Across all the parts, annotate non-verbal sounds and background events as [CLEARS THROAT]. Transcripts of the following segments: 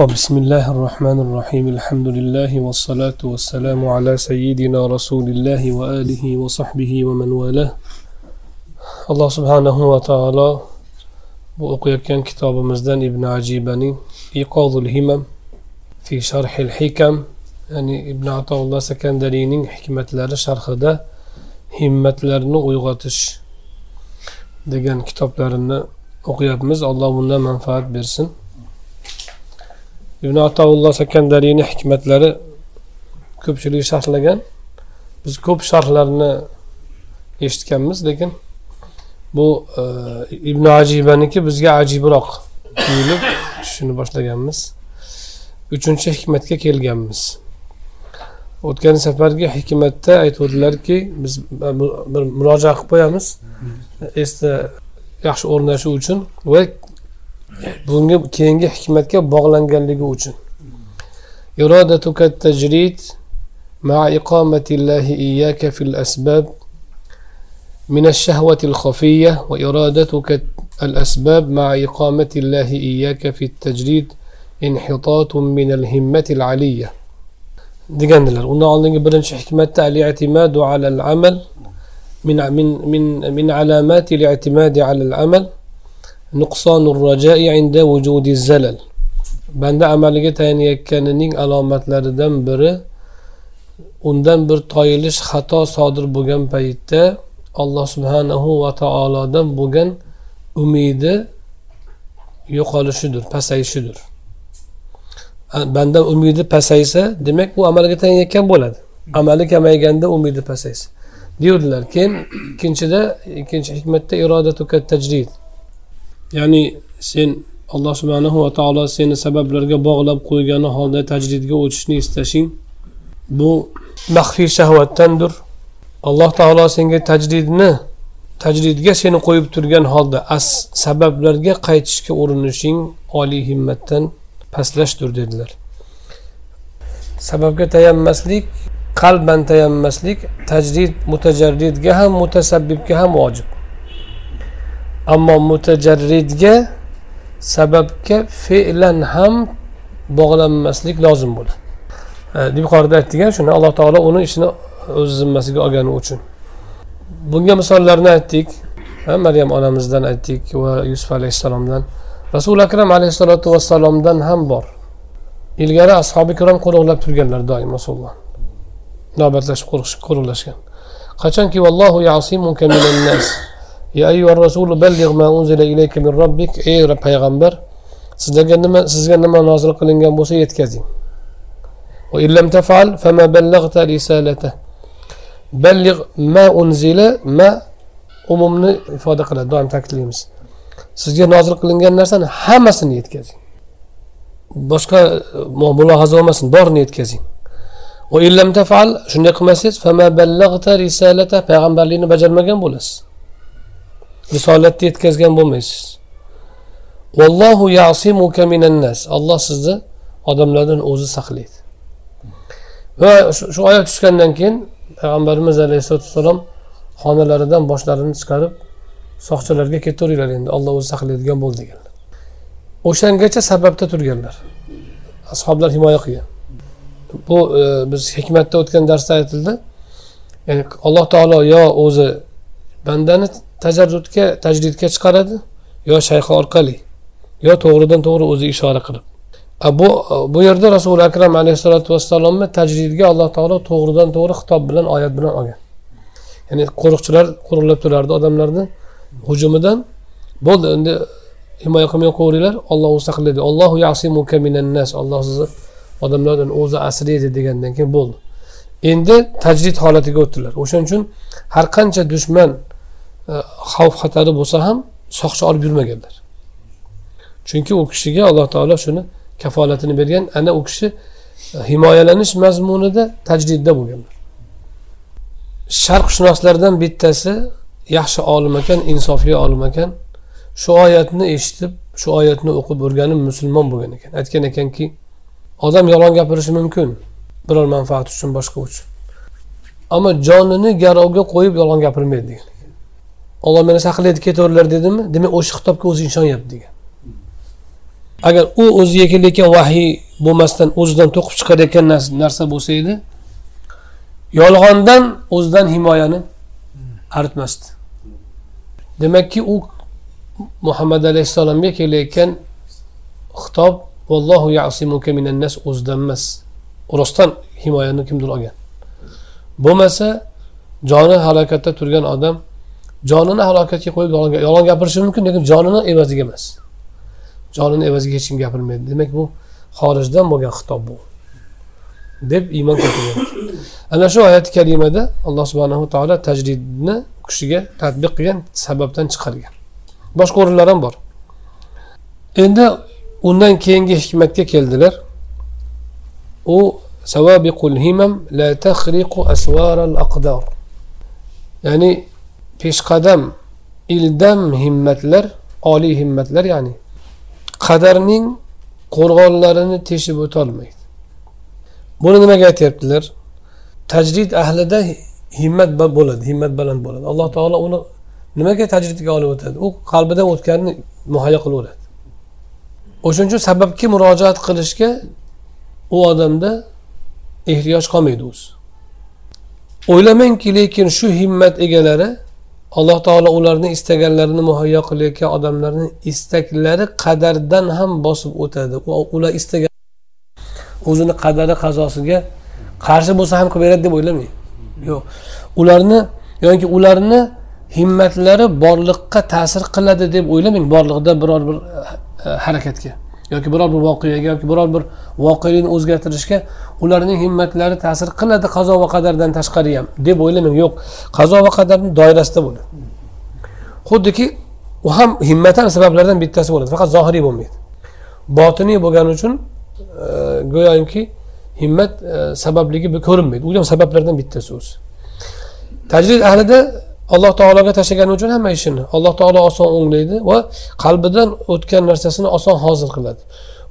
ho'p bismillahi rohmanir rohim alhamdulillahi vassalotu vassalamu ala sayyidina rasulilloh va alihi va sahbihi va man vala alloh subhanahu va taolo bu o'qiyotgan kitobimizdan ibn ajibaning iqozul himam fi sharhil hikam ya'ni ibn atoulloh sakandariyning hikmatlari sharhida himmatlarni uyg'otish degan kitoblarini o'qiyapmiz alloh bundan manfaat bersin ibn atoulloh sakandariyni hikmatlari ko'pchilik sharhlagan. Biz ko'p sharhlarni eshitganmiz lekin bu e, ibn ajibaniki bizga ajibroq tuyulib tushishni boshlaganmiz. Uchinchi hikmatga kelganmiz. O'tgan safargi hikmatda aytuvdilarki biz e, bir murojaat qilib qo'yamiz. Esda yaxshi o'rnashi uchun va bunga keyingi hikmatga bog'langanligi uchun. Irodatuka tajrid iyyaka fil asbab من الشهوة الخفية وإرادتك الأسباب مع إقامة الله إياك في التجريد انحطاط من الهمة العلية ديجان دلال قلنا عندنا برنش حكمة الاعتماد على العمل من, من, من علامات الاعتماد على العمل nuqsonu rajai inda vujudi zalal. Banda amaliga tayanayotganining alomatlaridan biri undan bir toyilish xato sodir bo'lgan paytda alloh subhanahu va taolodan bo'lgan umidi yo'qolishidir pasayishidir. Banda umidi pasaysa demak u amalga tayanayotgan bo'ladi. Amali kamayganda umidi pasaysa. Deydilar keyin ikkinchida ikkinchi hikmatda irodatu tajrid ya'ni sen alloh subhanahu va taolo seni sabablarga bog'lab qo'ygani holda tajridga o'tishni istashing bu maxfiy shahvatdandir. Alloh taolo senga tajridni tajridga seni qo'yib turgan holda as sabablarga qaytishga urinishing oliy himmatdan pastlashdir dedilar. Sababga tayanmaslik qalban tayanmaslik tajrid mutajarridga ham mutasabbibga ham vojib. Ammo mutajarridga sababga fe'lan ham bog'lanmaslik lozim bo'ladi e, yuqorida aytdik shuni alloh taolo uni ishini o'z zimmasiga olgani uchun. Bunga misollarni aytdik. E, Maryam onamizdan aytdik va yusuf alayhissalomdan. Rasuli akram alayhissalotu vassalomdan ham bor. Ilgari ashobi ikrom qo'riqlab turganlar doim rasululloh. Navbatlashib qo'riqlashgan. Qachonki vallohu yasimuka minan nas. ya ayyuhar rasul balligh ma unzila ilayka min robbik ey payg'ambar sizlarga nima sizga nima nozil qilingan bo'lsa yetkazing. Va illam tafal fama ballaghta risalata. Balligh ma unzila ma umumni ifoda qiladi doim ta'kidlaymiz. Sizga nozil qilingan narsani hammasini yetkazing. Boshqa e, mulohaza bo'lmasin borini yetkazing. Va illam tafal shunday qilmasangiz ballaghta risalata. Payg'ambarlikni bajarmagan bo'lasiz. Risolatni yetkazgan bo'lmaysiz. Vallohu yasimuka minan nas. Alloh sizni odamlardan o'zi saqlaydi. Va shu oyat tushgandan keyin payg'ambarimiz alayhissalotu vassalom xonalaridan boshlarini chiqarib soqchilarga ketaveringlar endi olloh o'zi saqlaydigan bo'ldi deganlar. O'shangacha sababda turganlar. Ashoblar himoya qilgan. Bu e, biz hikmatda o'tgan darsda aytildi. Ya'ni alloh taolo yo o'zi bandani tajarrudga tajridga chiqaradi yo shayxi orqali yo to'g'ridan to'g'ri o'zi ishora qilib. Bu bu yerda rasuli akram alayhissalotu vassalomni tajridga alloh taolo to'g'ridan to'g'ri xitob bilan oyat bilan olgan. Ya'ni qo'riqchilar qo'riqlab turardi odamlarni hujumidan. Bo'ldi endi himoya qilmay qo'yinglar olloh saqlaydi. Ollohu yasimuka minannas olloh sizni odamlardan o'zi asraydi degandan keyin bo'ldi. Endi tajrid holatiga o'tdilar. O'shaning uchun har qancha dushman E, xavf xatari bo'lsa ham soqchi olib yurmaganlar. Chunki u kishiga alloh taolo shuni kafolatini bergan. Ana u kishi e, himoyalanish mazmunida tajridda bo'lganlar. Sharqshunoslardan bittasi yaxshi olim ekan insofli olim ekan. Shu oyatni eshitib shu oyatni o'qib o'rganib musulmon bo'lgan ekan. Aytgan ekanki odam yolg'on gapirishi mumkin biror manfaat uchun boshqa uchun. Ammo jonini garovga qo'yib yolg'on gapirmaydi degan. Olloh meni saqlaydi ketaveringlar dedimi? Demak o'sha xitobga o'zi ishonyapti degan. Agar u o'ziga kelayotgan vahiy bo'lmasdan o'zidan to'qib chiqarayotgan narsa bo'lsa edi yolg'ondan o'zidan himoyani artmasdi. Demakki u muhammad alayhissalomga kelayotgan xitob vallohu yasimuka minan nas o'zidan emas rostdan himoyani kimdir olgan. Bo'lmasa joni halokatda turgan odam jonini halokatga qo'yib yolg'on gapirishi mumkin lekin jonini evaziga emas. Jonini evaziga hech kim gapirmaydi. Demak bu xorijdan bo'lgan xitob bu. Deb iymon keltirgan. Ana shu oyati kalimada alloh subhanahu taolo tajridni kishiga tadbiq qilgan sababdan chiqargan. Boshqa o'rinlar ham bor. Endi undan keyingi hikmatga keldilar. U savabiqul himam la tahriqu asvaral aqdar. Ya'ni peshqadam ildam himmatlar oliy himmatlar ya'ni qadarning qo'rg'onlarini teshib o'tolmaydi. Buni nimaga aytyaptilar? Tajrid ahlida himmat bo'ladi himmat baland bo'ladi. Alloh taolo uni nimaga tajridga olib o'tadi? U qalbidan o'tganini muhayyo qilaveradi o'shaning uchun sababga murojaat qilishga u odamda ehtiyoj qolmaydi o'zi. O'ylamangki lekin shu himmat egalari alloh taolo ularni istaganlarini muhayyo qilayotgan odamlarni istaklari qadardan ham bosib o'tadi. Ular istagan o'zini qadari qazosiga qarshi bo'lsa ham qilib beradi deb o'ylamang. Yo'q. Ularni yoki ularni himmatlari borliqqa ta'sir qiladi deb o'ylamang borliqda biror bir e, harakatga. Yoki biror bir voqeaga yoki biror bir voqelikni o'zgartirishga ularning himmatlari ta'sir qiladi qazo va qadardan tashqari ham deb o'ylamang. Yo'q qazo va qadarni doirasida bo'ladi. Xuddiki u ham himmat ham sabablardan bittasi bo'ladi faqat zohiriy bo'lmaydi. Botiniy bo'lgani uchun e, go'yoki himmat e, sababligi ko'rinmaydi. U ham sabablardan bittasi o'zi. Tajrid ahlida alloh taologa tashlagani uchun hamma ishini. Alloh taolo oson o'nglaydi va qalbidan o'tgan narsasini oson hosil qiladi.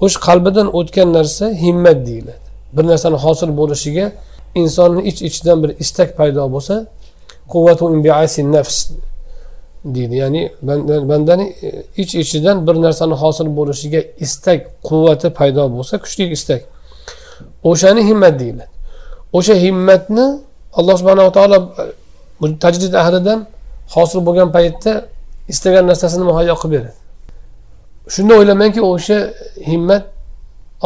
O'sha qalbidan o'tgan narsa himmat deyiladi. Bir narsani hosil bo'lishiga insonni ich iç ichidan bir istak paydo bo'lsa quvvatu nafs deydi. Ya'ni bandani ich ichidan bir narsani hosil bo'lishiga istak quvvati paydo bo'lsa kuchli istak. O'shani himmat deyiladi. O'sha himmatni alloh subhanava taolo tajdid ahlidan hosil bo'lgan paytda istagan narsasini muhayyo qilib beradi. Shunda o'ylamangki o'sha himmat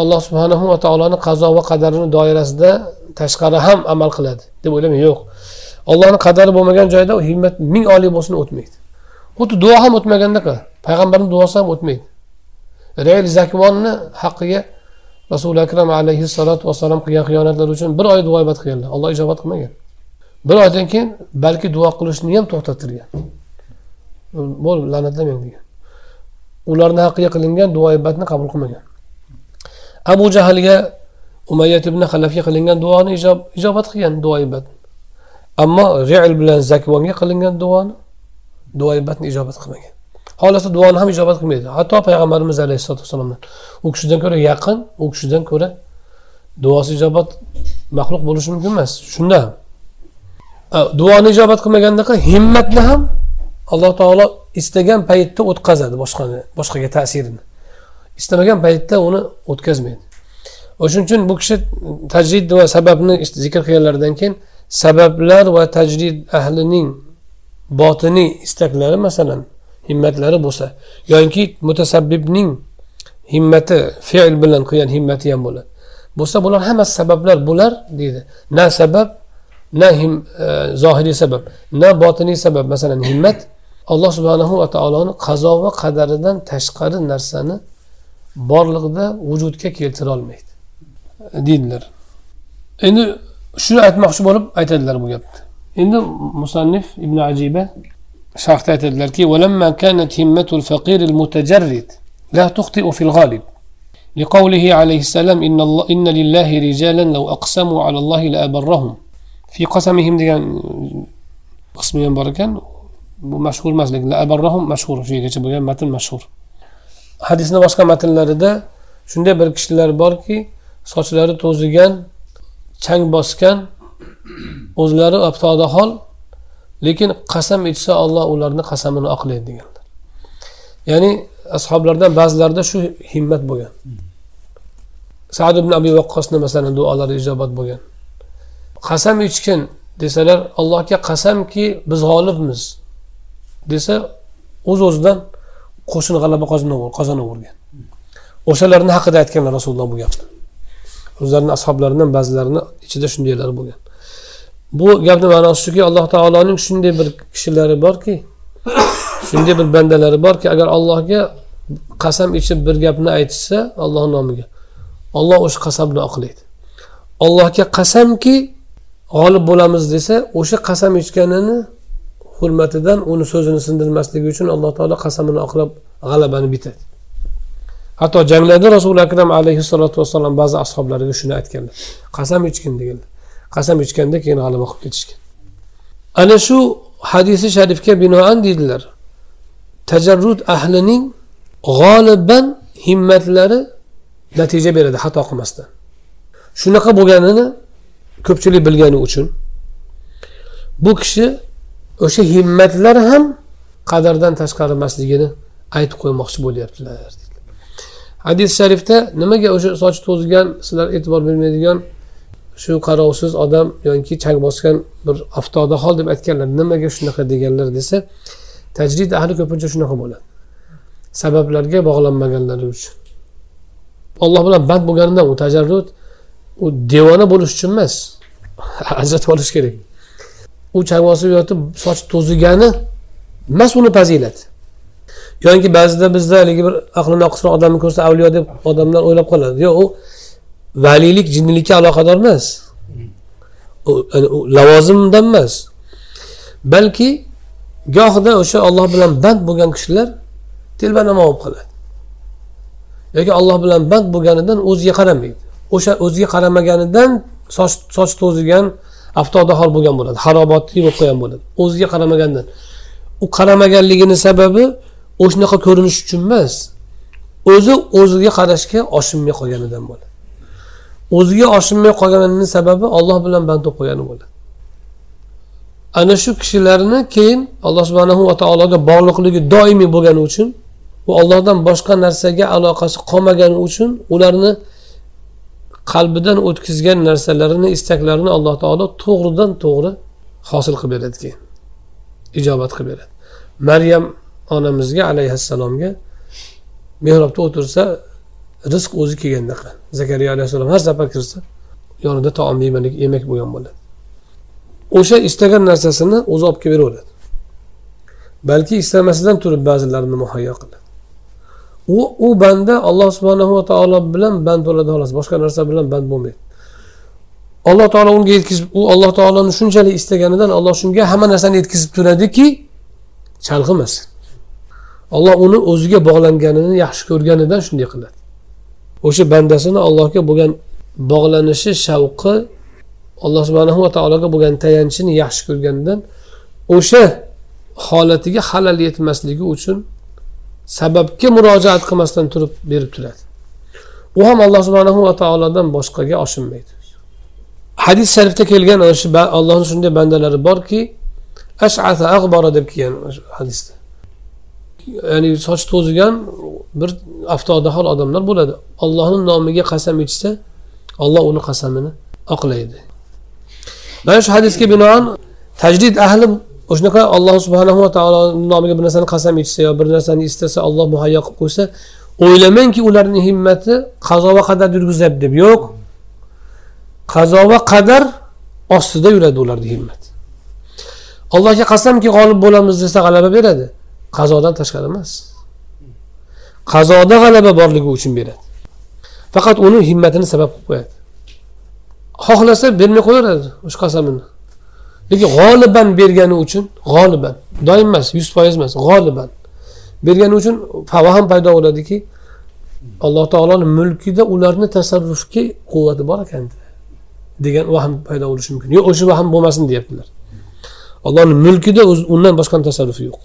alloh subhanahu va taoloni qazo va qadarini doirasida tashqari ham amal qiladi deb o'ylamang. Yo'q. Ollohni qadari bo'lmagan joyda himmat ming oliy bo'lsin o'tmaydi. Xuddi duo ham o'tmagandaqa payg'ambarni duosi ham o'tmaydi. Rayl zakvonni haqqiga rasuli akram alayhissalotu vassalom qilgan xiyonatlar uchun bir oy duo ibodat qilganlar. Olloh ijobat qilmagan. Bir oydan keyin balki duo qilishni ham to'xtatirgan bo'l la'natlamang degan. Ularni haqqiga qilingan duo ibatni qabul qilmagan. Abu jahlga umayyat ibn halafga qilingan duoni ijobat qilgan duo ibat ammo real bilan zakvonga qilingan duoni duo ibatni ijobat qilmagan. Xohlasa duoni ham ijobat qilmaydi. Hatto payg'ambarimiz alayhissalotu vassalomdan u kishidan ko'ra yaqin u kishidan ko'ra duosi ijobat maxluq bo'lishi mumkin emas. Shunda duoni ijobat qilmagandaqa himmatni ham alloh taolo istagan paytda o'tkazadi boshqani boshqaga ta'sirini. Istamagan paytda uni o'tkazmaydi. O'shaning uchun bu kishi tajrid va sababni zikr qilganlaridan keyin sabablar va tajrid ahlining botiniy istaklari masalan himmatlari bo'lsa yoki mutasabbibning himmati fe'l bilan qilgan himmati ham bo'ladi. Bo'lsa bular hammasi sabablar bular deydi. Na sabab نه هم آه، ظاهری سبب. نه باطنی سبب. مثلا همت الله سبحانه و تعالی قضا و قدر دن تشکر نرسن بارلق ده وجود که کلترال مید دیدلر. این شروع ایت مخشو بارب ایت ادلر بگبت این مصنف ابن عجیبه شرحت ایت ادلر که ولما كانت همت الفقیر المتجرد لا تخطئ في الغالب. لقوله عليه السلام إن, الله إن لله رجالا لو أقسموا على الله لأبرهم. Fi qasamihim degan e, qismi ham bor ekan. Bu mashhur emas lekin abarrohum mashhur shu yergacha bo'lgan matn mashhur. Hadisni boshqa matnlarida shunday bir kishilar borki sochlari to'zigan chang bosgan o'zlari abtoda hol lekin qasam ichsa olloh ularni qasamini oqlaydi deganlar. Ya'ni ashoblardan ba'zilarida shu himmat bo'lgan. Sad ibn abi vaqqosni masalan duolari ijobat bo'lgan. Qasam ichgin desalar allohga qasamki biz g'olibmiz desa o'z o'zidan qo'shin g'alaba qozonavergan o'shalarni haqida aytganlar rasululloh bu gapni. O'zlarini ashoblaridan ba'zilarini ichida shundaylar bo'lgan. Bu gapni ma'nosi shuki alloh taoloning shunday bir kishilari borki [COUGHS] shunday bir bandalari borki agar allohga qasam ichib bir gapni aytishsa alloh nomiga olloh o'sha qasamni oqlaydi. Allohga qasamki g'olib bo'lamiz desa o'sha qasam ichganini hurmatidan uni so'zini sindirmasligi uchun alloh taolo qasamini oqlab g'alabani bitadi. Hatto janglarda rasuli akram alayhissalotu vassalom ba'zi ashoblariga shuni aytganlar. Qasam ichgin deganlar. Qasam ichganda keyin g'alaba qilib ketishgan. Ana shu hadisi sharifga binoan deydilar. Tajarrud ahlining g'oliban himmatlari natija beradi xato qilmasdan. Shunaqa bo'lganini ko'pchilik bilgani uchun. Bu kishi o'sha himmatlar ham qadardan tashqari emasligini aytib qo'ymoqchi bo'lyaptilar hadis sharifda nimaga o'sha sochi to'zgan sizlar e'tibor bermaydigan shu qarovsiz odam yoki chang bosgan bir aftoda hol deb aytganlar nimaga shunaqa deganlar desa tajrid ahli ko'pincha shunaqa bo'ladi. Sabablarga bog'lanmaganlari uchun. Olloh bilan band bo'lganidan u tajarrud u devona bo'lish uchun emas. [LAUGHS] ajratib olish kerak. U chang bosib yotib soch to'zigani emas uni fazilati yoki ba'zida bizda haligi bir aqli noqisroq odamni ko'rsa avliyo deb odamlar o'ylab qoladi. Yo'q u valiylik jinnilikka aloqador emas. U lavozimdan emas. Balki gohida o'sha olloh bilan band bo'lgan kishilar telbanamo bo'lib qoladi. Yoki olloh bilan band bo'lganidan o'ziga qaramaydi. O'sha o'ziga qaramaganidan soch soch to'zigan avtodaxol bo'lgan bo'ladi harobotli bo'lib qolgan bo'ladi. O'ziga qaramagandan. U qaramaganligini sababi o'shanaqa ko'rinish uchun emas. O'zi o'ziga qarashga oshinmay qolganidan bo'ladi. O'ziga oshinmay qolganini sababi olloh bilan band bo'lib qolgani bo'ladi. Ana shu kishilarni keyin alloh subhanahu va taologa bog'liqligi doimiy bo'lgani uchun va ollohdan boshqa narsaga aloqasi qolmagani uchun ularni qalbidan o'tkazgan narsalarini istaklarini alloh taolo to'g'ridan to'g'ri hosil qilib beradi keyin. Ijobat qilib beradi. Maryam onamizga alayhissalomga mehrobda o'tirsa rizq o'zi kelgandaqa zakariya alayhissalom har safar kirsa yonida taom yemak bo'lgan bo'ladi. O'sha istagan narsasini o'zi olib kelib beraveradi. Balki istamasidan turib ba'zilarini muhayyo qiladi. U u banda alloh subhanahu va taolo bilan band bo'ladi xolos. Boshqa narsa bilan band bo'lmaydi. Alloh taolo unga yetkazib u alloh taoloni shunchalik istaganidan alloh shunga hamma narsani yetkazib turadiki chalg'imasin olloh uni o'ziga bog'langanini yaxshi ko'rganidan shunday qiladi. O'sha bandasini allohga bo'lgan bog'lanishi shavqi alloh subhanahu va taologa bo'lgan tayanchini yaxshi ko'rganidan o'sha holatiga xalal yetmasligi uchun sababga murojaat qilmasdan turib berib turadi. U ham alloh subhanahu va taolodan boshqaga oshinmaydi hadis sharifda kelgan ana shu allohni shunday bandalari borki ashata ag'bora deb kelgan hadisda. Ya'ni soch to'zigan bir aftodahol odamlar bo'ladi. Ollohni nomiga qasam ichsa olloh uni qasamini oqlaydi. Mana shu hadisga binoan tajdid ahli shunaqa alloh subhanahu va taolo nomiga bir narsani qasam ichsa yo bir narsani istasa olloh muhayyo qilib qo'ysa o'ylamangki ularni himmati qazo va qadar yurgizyapti deb yo'q. Qazo va qadar ostida yuradi ularni himmat allohga qasamki g'olib bo'lamiz desa g'alaba beradi. Qazodan tashqari emas. Qazoda g'alaba borligi uchun beradi. Faqat uni himmatini sabab qilib qo'yadi. Xohlasa bermay qo'yaveradi o'sha qasamini. lekin g'oliban bergani uchun g'oliban doim emas yuz foiz emas g'oliban bergani uchun vahm paydo bo'ladiki alloh taoloni mulkida ularni tasarrufga quvvati bor ekan degan vahm paydo bo'lishi mumkin yo'q o'sha vahm bo'lmasin deyaptilar allohni mulkida undan boshqani tasarrufi yo'q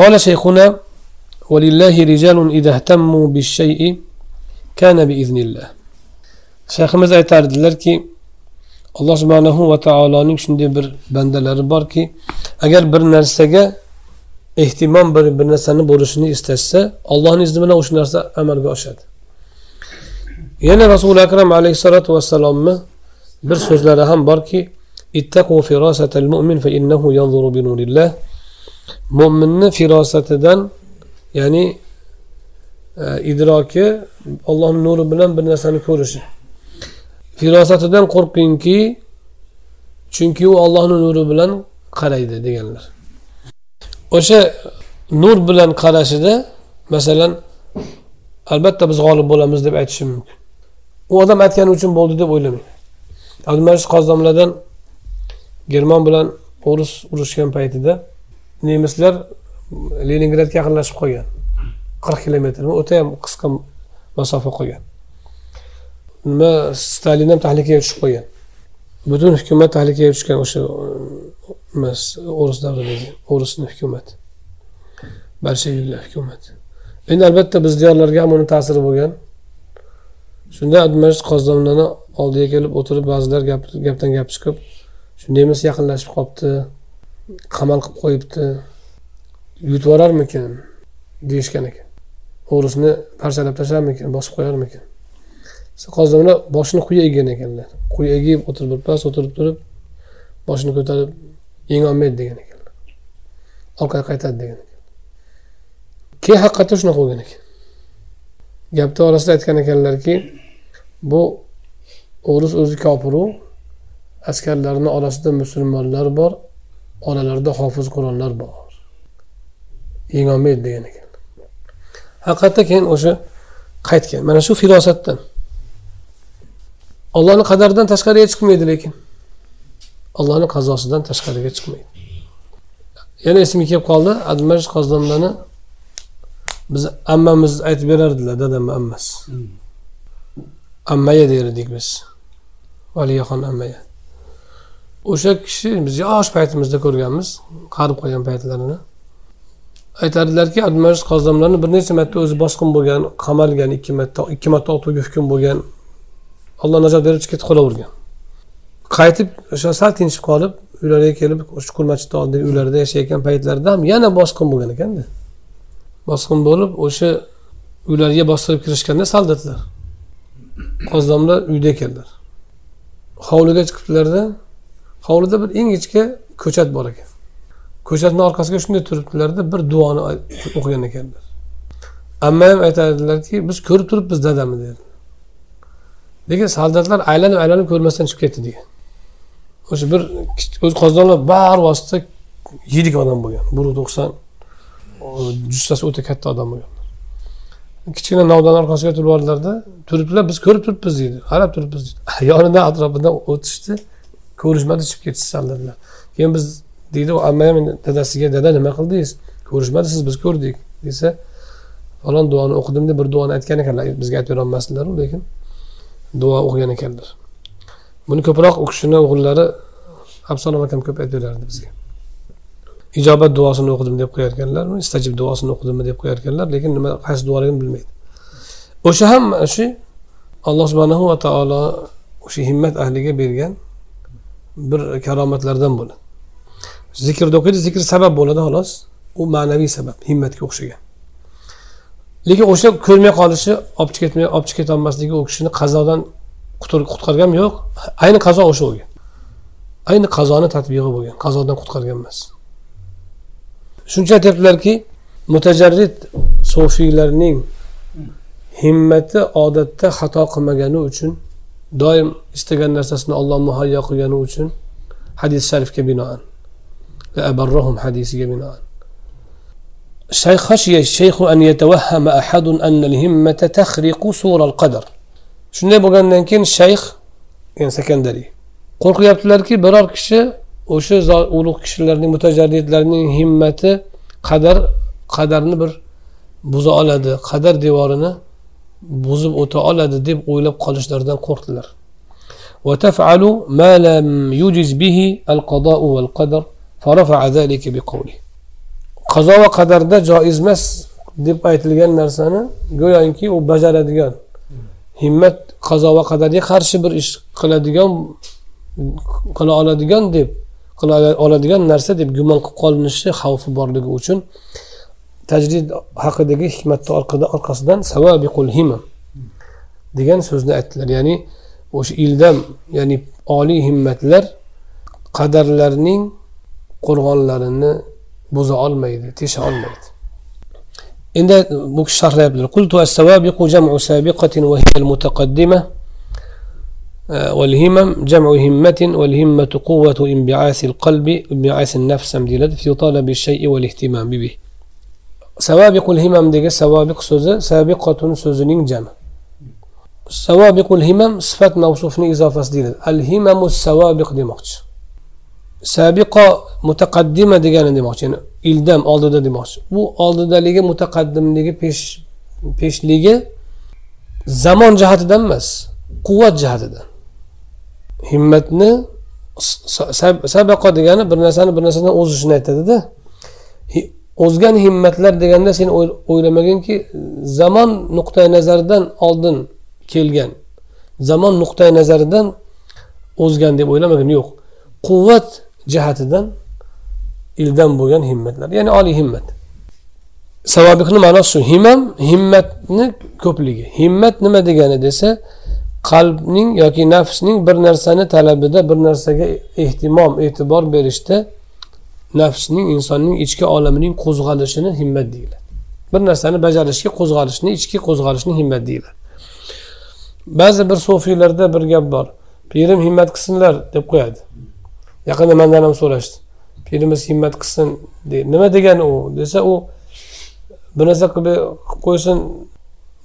قال شيخنا ولله رجال إذا اهتموا بالشيء كان بإذن الله shayximiz aytardilarki alloh subhanahu va taoloning shunday bir bandalari borki agar bir narsaga ehtimom bir bir narsani bo'lishini istashsa ollohni izni bilan o'sha narsa amalga oshadi. Yana rasuli akram alayhissalotu vassalomni bir so'zlari ham borki ittaqu firasatal mu'min fa innahu yanzuru bi nurillah. Mo'minni firosatidan ya'ni e, idroki ollohni nuri bilan bir narsani ko'rishi. Firosatidan qo'rqingki chunki u ollohni nuri bilan qaraydi deganlar. O'sha nur bilan qarashida masalan albatta biz g'olib bo'lamiz deb aytishi mumkin. U odam aytgani uchun bo'ldi deb o'ylamang. Abdumajid qozdomlardan german bilan o'rus urushgan paytida nemislar leningradga yaqinlashib qolgan. qirq kilometr o'ta ham qisqa masofa qolgan. Nima stalin ham tahlikaga tushib qolgan. Butun hukumat tahlikaga tushgan o'sha emas o'rus davridagi o'risni hukumati bolsheviklar hukumati endi albatta biz diyorlarga ham uni ta'siri bo'lgan. Shunda abdumajid qozdomlani oldiga kelib o'tirib ba'zilar gapdan gap chiqib shu nemis yaqinlashib qolibdi qamal qilib qo'yibdi. Yutib yuborarmikin deyishgan ekan. O'risni parchalab tashlarmikin bosib qo'yarmikin? Qozonlar boshini quyi eggan ekanlar. Quyi egib o'tirib birpas o'tirib turib boshini ko'tarib yengolmaydi degan ekanlar. Orqaga qaytadi degan ekan keyin haqiqatda shunaqa bo'lgan ekan. Gapni orasida aytgan ekanlarki bu o'ris o'zi kopiru askarlarni orasida musulmonlar bor oralarida hofiz qur'onlar bor. Yengolmaydi degan ekan haqiqatda keyin o'sha qaytgan. Mana shu firosatdan ollohni qadaridan tashqariga chiqmaydi lekin. Allohni qazosidan tashqariga chiqmaydi. Yana esimga kelib qoldi. Admaj qozonlarni biz ammamiz aytib berardilar dadam ammasi ammaya derdik biz. Valiyaxon ammaya o'sha kishi biz yosh paytimizda ko'rganmiz qarib qolgan paytlarini. Aytadilarki abdumajid qozdomlarni bir necha marta o'zi bosqin bo'lgan qamalgan ikki marta ikki marta otuvga hukm bo'lgan alloh najot berib chiqib ketib qolavergan. Qaytib o'sha sal tinchib qolib uylariga kelib chuqur masjidni oldidagi uylarida yashayotgan paytlarida ham yana bosqin bo'lgan ekanda bosqin bo'lib o'sha uylariga bostirib kirishganda soldatlar qozdomlar uyda ekanlar hovliga chiqibdilarda hovlida bir ingichka ko'chat bor ekan. Ko'chatni orqasiga shunday turibdilarda bir duoni o'qigan ekanlar. Amma ham aytadilarki biz ko'rib turibmiz dadamni dedi lekin soldatlar aylanib aylanib ko'rmasdan chiqib ketdi degan. O'sha bir o'zi qozonlar barvosita yirik odam bo'lgan. Bir to'qson jussasi o'ta katta odam bo'lgan. Kichkina novdani orqasiga turib yubordilarda turibdilar biz ko'rib turibmiz deydi qarab turibmiz deydi [LAUGHS] yonidan atrofidan o'tishdi. Ko'rishmadi chiqib ketishdi soldatlar. Keyin biz deydi u amma ham dadasiga dada nima qildingiz? Ko'rishmadisiz biz ko'rdik desa falon duoni o'qidim deb bir duoni aytgan ekanlar bizga aytib berolmasdilaru lekin duo o'qigan ekanlar. Buni ko'proq u kishini o'g'illari absalom akam ko'p aytaverardi bizga. Ijobat duosini o'qidim deb qo'yarkanlar istajib duosini o'qidimmi deb qo'yarkanlar lekin nima qaysi duoligini bilmaydi. O'sha ham shu alloh subhanahu va taolo o'sha himmat ahliga bergan bir karomatlardan bo'ladi. Zikrni o'qiydi zikr sabab bo'ladi xolos. U ma'naviy sabab himmatga o'xshagan. lekin o'sha ko'rmay qolishi olib chiqib ketmay olib chiqib ketolmasligi u kishini qazodan qutqargan yo'q. Ayni qazo o'sha bo'lgan ayni qazoni tatbig'i bo'lgan qazodan qutqargan emas. Shuncha aytyaptilarki mutajarrid sofiylarning himmati odatda xato qilmagani uchun doim istagan narsasini olloh muhayyo qilgani uchun hadis sharifga binoan. Hadisiga binoan. خشي الشيخ أن يتوهم أحد أن الهمة تخرق سور القدر shunday bo'lgandan keyin shayx ya'ni sakandariy qo'rqyaptilarki biror kishi o'sha ulug' kishilarning mutajarridlarning himmati qadar qadarni bir buza oladi qadar devorini buzib o'ta oladi deb o'ylab qolishlaridan qo'rqdilar وتفعل ما لم يجز به القضاء والقدر Qazo va qadarda joiz emas deb aytilgan narsani go'yoki u bajaradigan. Himmat qazo va qadarga qarshi bir ish qiladigan qila oladigan deb qila oladigan narsa deb gumon qilib qolinishi xavfi borligi uchun tajrid haqidagi hikmatni orqasidan savabiqul himma degan so'zni aytdilar. Ya'ni o'sha ildam ya'ni oliy himmatlar qadarlarning qo'rg'onlarini buza olmaydi tesha olmaydi endi bu kishi sharhlayaptilar qultu as-sawabiqu jam'u sabiqatin wa hiya al-mutaqaddima والهمم جمع همة والهمة قوة انبعاث القلب انبعاث النفس في طلب الشيء والاهتمام به. سوابق الهمم ديگه سوابق سوزه سابقة سوزنين جمع. سوابق الهمم صفات موصوفني إضافة ديلد الهمم السوابق demoqchi sabiqo mutaqaddima degani demoqchi ya'ni ildam oldida demoqchi. Bu oldidaligi mutaqaddimligi pesh peshligi zamon jihatidan emas quvvat jihatidan. Himmatni sabaqo degani bir narsani bir narsadan o'zishini aytadida. O'zgan himmatlar deganda sen o'ylamaginki zamon nuqtai nazaridan oldin kelgan zamon nuqtai nazaridan o'zgan deb o'ylamagin. Yo'q. Quvvat jihatidan ildan bo'lgan himmatlar ya'ni oliy himmat. Savobihni ma'nosi shu himmam himmatni ko'pligi. Himmat nima degani desa qalbning yoki nafsning bir narsani talabida bir narsaga ehtimom e'tibor berishda nafsning insonning ichki olamining qo'zg'alishini himmat deyiladi. Bir narsani bajarishga qo'zg'alishni ichki qo'zg'alishni himmat deyiladi. Ba'zi bir sufiylarda bir gap bor. Pirim himmat qilsinlar deb qo'yadi. Yaqinda mandan ham so'rashdi. Elimiz himmat qilsin nima degani u? Desa u bir narsa qilib qo'ysin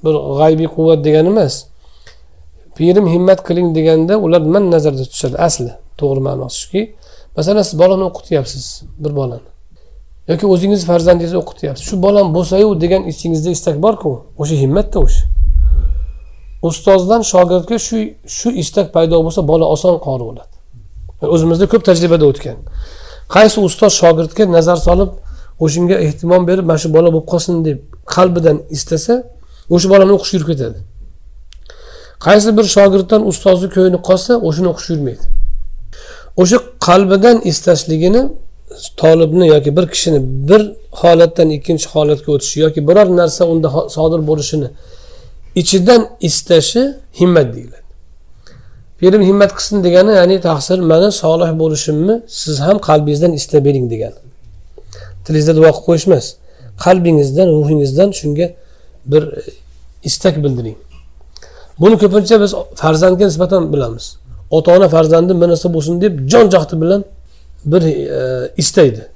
bir g'aybiy quvvat degani emas. Pirim himmat qiling deganda ular nima nazarda tutishadi? Asli to'g'ri ma'nosi shuki masalan siz bolani o'qityapsiz bir bolani. Yoki o'zingiz farzandingizni o'qityapsiz. Shu bolam bo'lsayu degan ichingizda istak borku? O'sha himmatda o'sha. Ustozdan shogirdga shu shu istak paydo bo'lsa bola oson qori bo'ladi. O'zimizda ko'p tajribada o'tgan. Qaysi ustoz shogirdga nazar solib o'shanga ehtimom berib mana shu bola bo'lib qolsin deb qalbidan istasa o'sha bolani o'qishga yurib ketadi. Qaysi bir shogirddan ustozni ko'ngli qolsa o'shani o'qishga yurmaydi. O'sha qalbidan istashligini tolibni yoki bir kishini bir holatdan ikkinchi holatga o'tishi yoki biror narsa unda sodir bo'lishini ichidan istashi himmat deyiladi. Pirim himmat qilsin degani ya'ni taqsir mani solih bo'lishimni siz ham qalbingizdan istab bering degani tilingizda duo qilib qo'yish emas qalbingizdan ruhingizdan shunga bir e, istak bildiring. Buni ko'pincha biz farzandga nisbatan bilamiz. Ota ona farzandi bir narsa bo'lsin deb jon jahdi bilan bir e, istaydi.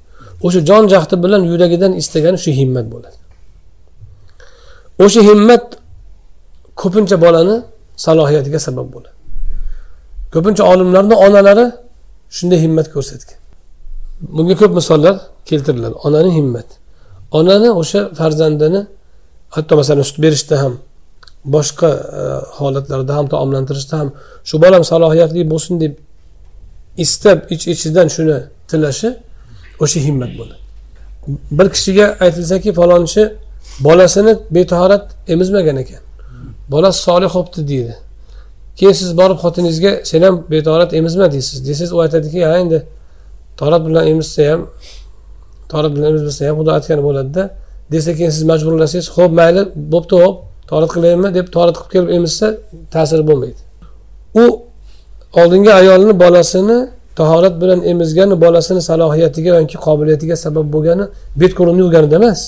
O'sha jon jahdi bilan yuragidan istagani shu himmat bo'ladi. O'sha himmat ko'pincha bolani salohiyatiga sabab bo'ladi. Ko'pincha olimlarni onalari shunday himmat ko'rsatgan. Bunga ko'p misollar keltiriladi. Onani himmat. Onani o'sha farzandini hatto masalan sut berishda ham boshqa e, holatlarda ham taomlantirishda ham shu bolam salohiyatli bo'lsin deb istab ich ichidan shuni tilashi o'sha himmat bo'ladi. Bir kishiga aytilsaki falonchi bolasini betahorat emizmagan ekan. Bolasi solih bo'libdi deydi. Keyin siz borib xotiningizga sen ham betahorat emizma deysiz? Desangiz u aytadiki ha endi torat bilan emizsa ham torat bilan emizmasa ham xudo aytgani bo'ladida. Desa keyin siz majburlasangiz ho'p mayli bo'pti ho'p torat qilaymi? deb torat qilib kelib emizsa ta'siri bo'lmaydi. U oldingi ayolni bolasini tahorat bilan emizgani bolasini salohiyatiga yoki qobiliyatiga sabab bo'lgani bet qo'lini yuvganida emas.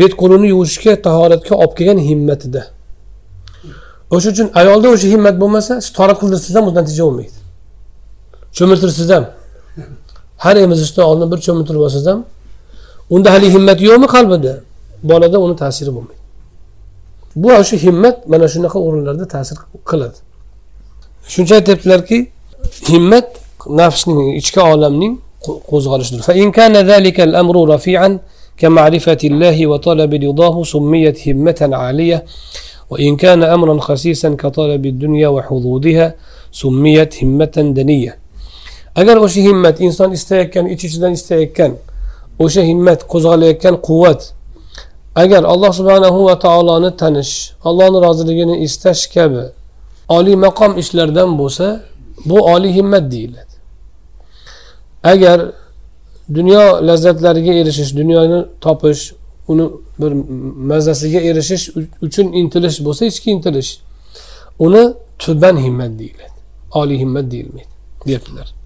Bet qo'lini yuvishga tahoratga olib kelgan himmatida. o'sha uchun ayolda o'sha himmat bo'lmasa siz torat qildirsangiz ham natija bo'lmaydi cho'miltirsangiz ham har emizishdan oldin bir cho'miltirib olsangiz ham unda hali himmat yo'qmi qalbida bolada uni ta'siri bo'lmaydi bu shu himmat mana shunaqa o'rinlarda ta'sir qiladi shuncha aytyaptilarki himmat nafsning ichki olamning qo'zg'alishidir كمعرفة الله وطلب رضاه سميت همة عالية وإن كان أمرا خسيسا كطلب الدنيا وحظوظها سميت همة دنية agar o'sha himmat inson istayotgan ich ichidan istayotgan o'sha himmat qo'zg'alayotgan quvvat agar alloh subhanahu va taoloni tanish allohni roziligini istash kabi oliy maqom ishlardan bo'lsa bu oliy himmat deyiladi agar dunyo lazzatlariga erishish dunyoni topish uni bir mazasiga erishish uchun intilish bo'lsa ichki intilish. Uni tuban himmat deyiladi oliy himmat deyilmaydi deyaptilar.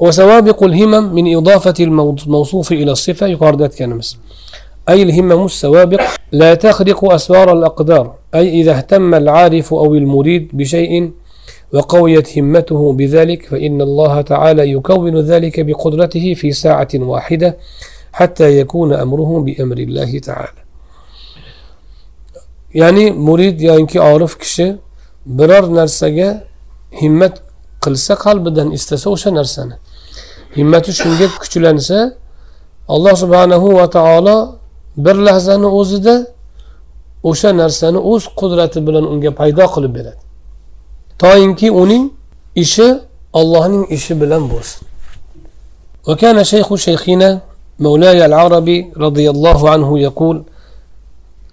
وسوابق الهمم من إضافة الموصوف إلى الصفة يقاردات كنمس أي الهمم السوابق لا تخرق أسوار الأقدار أي إذا اهتم العارف أو المريد بشيء وقويت همته بذلك فإن الله تعالى يكون ذلك بقدرته في ساعة واحدة حتى يكون أمره بأمر الله تعالى ya'ni murid yoki orif kishi biror narsaga himmat qilsa qalbidan istasa o'sha narsani himmati shunga kuchlansa alloh subhanahu va taolo bir lahzani o'zida o'sha narsani o'z qudrati bilan unga paydo qilib beradi toinki uning ishi ollohning ishi bilan bo'lsin وكان شيخ شيخنا مولاي العربي رضي الله عنه يقول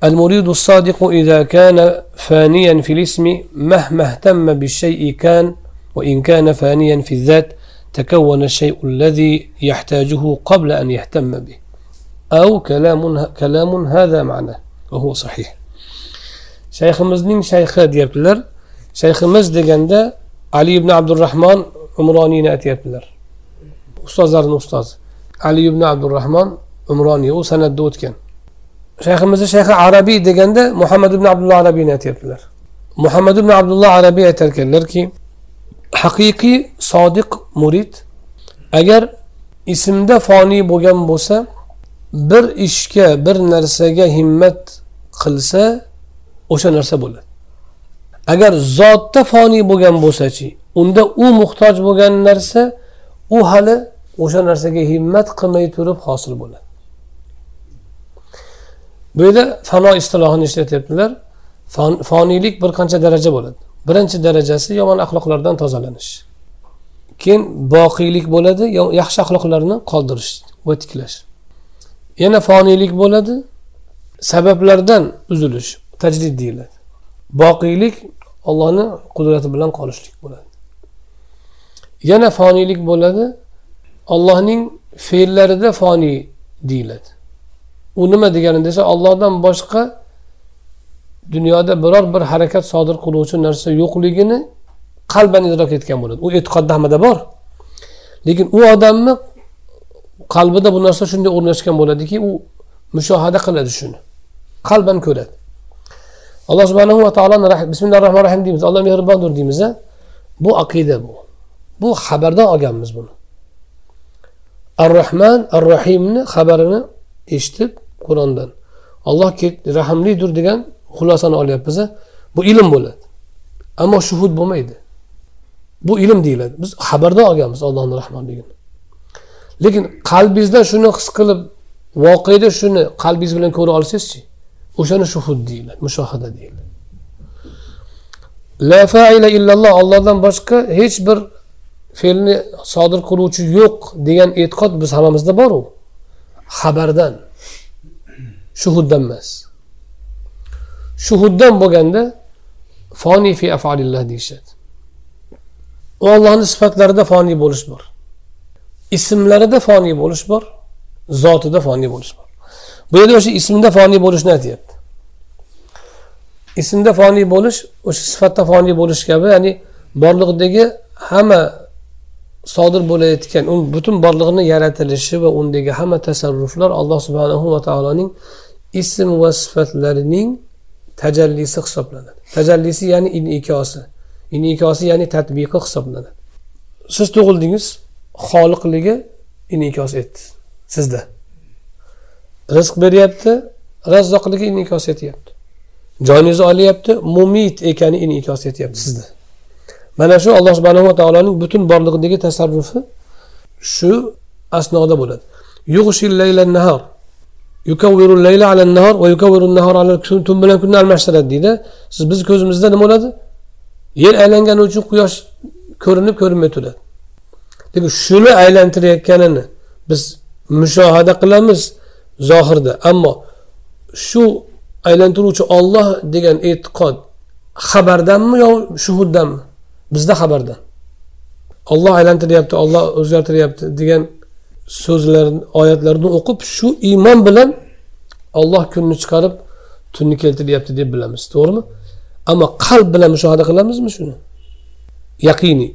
المريد الصادق إذا كان فانيا في الاسم مهما اهتم بالشيء كان وإن كان فانيا في الذات تكون الشيء الذي يحتاجه قبل أن يهتم به. أو كلام كلام هذا معناه وهو صحيح. shayximizning shayxi deyaptilar shayximiz deganda ali ibn abdurahmon umroniyni aytyaptilar ustozlarini ustozi ali ibn abdurahmon umroniy u san'atda o'tgan. Shayximizni shayxi arabiy deganda muhammad ibn abdulloh arabiyni aytyaptilar. Muhammad ibn abdulloh arabiy aytar ekanlarki haqiqiy sodiq murid agar ismda foniy bo'lgan bo'lsa bir ishga bir narsaga himmat qilsa o'sha narsa bo'ladi. Agar zotda foniy bo'lgan bo'lsachi unda u muhtoj bo'lgan narsa u hali o'sha narsaga himmat qilmay turib hosil bo'ladi. Bu yerda fano istilohini ishlatyaptilar. Foniylik bir qancha daraja bo'ladi. Birinchi darajasi yomon axloqlardan tozalanish. Keyin boqiylik bo'ladi yaxshi axloqlarni qoldirish va tiklash. Yana foniylik bo'ladi sabablardan uzilish tajrid deyiladi. Boqiylik ollohni qudrati bilan qolishlik bo'ladi. Yana foniylik bo'ladi ollohning fe'llarida foniy deyiladi. U nima degani desa ollohdan boshqa dunyoda biror bir harakat sodir qiluvchi narsa yo'qligini qalban idrok etgan bo'ladi. U e'tiqodda hammada bor. Lekin u odamni qalbida bu narsa shunday o'rnashgan bo'ladiki u mushohada qiladi shuni. Qalban ko'radi. Alloh subhanahu va taoloni bismillahi rohmanir rohim deymiz. Alloh mehribondir deymiz bu aqida bu. Bu xabardan olganmiz buni. Ar rohman ar rohimni xabarini eshitib qur'ondan. Alloh rahmlidir degan xulosani olyapmiz bu ilm bo'ladi. Ammo shuhud bo'lmaydi. Bu ilm deyiladi. Biz xabardan olganmiz allohni rahmonligini lekin qalbingizda shuni his qilib voqeda shuni qalbingiz bilan ko'ra olsangizchi o'shani shuhud deyiladi mushohada deyiladi. La faila illalloh ollohdan boshqa hech bir fe'lni sodir qiluvchi yo'q degan e'tiqod biz hammamizda bor u xabardan. Shuhuddan emas. Shuhuddan bo'lganda foniy fi afalillah deyishadi. U ollohni sifatlarida foniy bo'lish bor. Ismlarida foniy bo'lish bor zotida foniy bo'lish bor. Bu yerda o'sha ismda foniy bo'lishni aytyapti ismda foniy bo'lish o'sha sifatda foniy bo'lish kabi ya'ni borliqdagi hamma sodir bo'layotgan u butun borlig'ini yaratilishi va undagi hamma tasarruflar alloh subhanahu va taoloning ism va sifatlarining tajallisi hisoblanadi. Tajallisi ya'ni inikosi inikosi ya'ni tadbiqi hisoblanadi. Siz tug'ildingiz xoliqligi inikos etdi sizda. Rizq beryapti razzoqligi inikos etyapti. Joningizni olyapti mumit ekani inikos etyapti sizda. Mana shu alloh subhanahu taoloning butun borlig'idagi tasarrufi shu asnoda bo'ladi. Nahar layla ala nahar va yukavviru nahar ala tun bilan kunni almashtiradi deydi. Siz bizni ko'zimizda nima bo'ladi? Yer aylangani uchun quyosh ko'rinib ko'rinmay turadi. Lekin shuni aylantirayotganini biz mushohada qilamiz zohirda. Ammo shu aylantiruvchi olloh degan e'tiqod xabardanmi yo shuhuddanmi? Bizda xabarda. Olloh aylantiryapti olloh o'zgartiryapti degan so'zlar oyatlarni o'qib shu iymon bilan olloh kunni chiqarib tunni keltiryapti deb bilamiz. To'g'rimi? Ammo qalb bilan mushohada qilamizmi shuni? Yaqiniy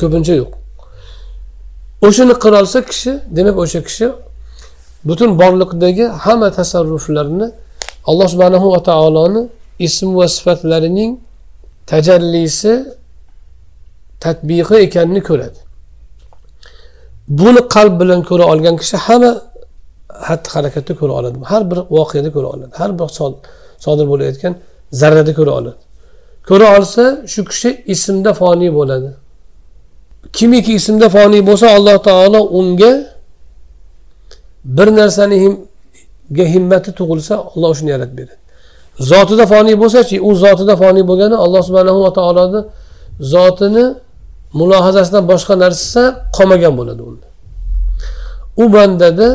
ko'pincha yo'q. O'shani qilolsa kishi demak o'sha kishi butun borliqdagi hamma tasarruflarni alloh subhanahu va taoloni ism va sifatlarining tajallisi tatbiqi ekanini ko'radi. Buni qalb bilan ko'ra olgan kishi hamma xatti harakatda ko'ra oladi. Har bir voqeada ko'ra oladi. Har bir sodir bo'layotgan zarrada ko'ra oladi. Ko'ra olsa shu kishi ismda foniy bo'ladi. Kimiki ismda foniy bo'lsa alloh taolo unga bir narsani himmati tug'ilsa olloh shuni yaratib beradi. Zotida foniy bo'lsachi u zotida foniy bo'lgani alloh subhanahu va taoloni zotini mulohazasidan boshqa narsa qolmagan bo'ladi unda. U bandada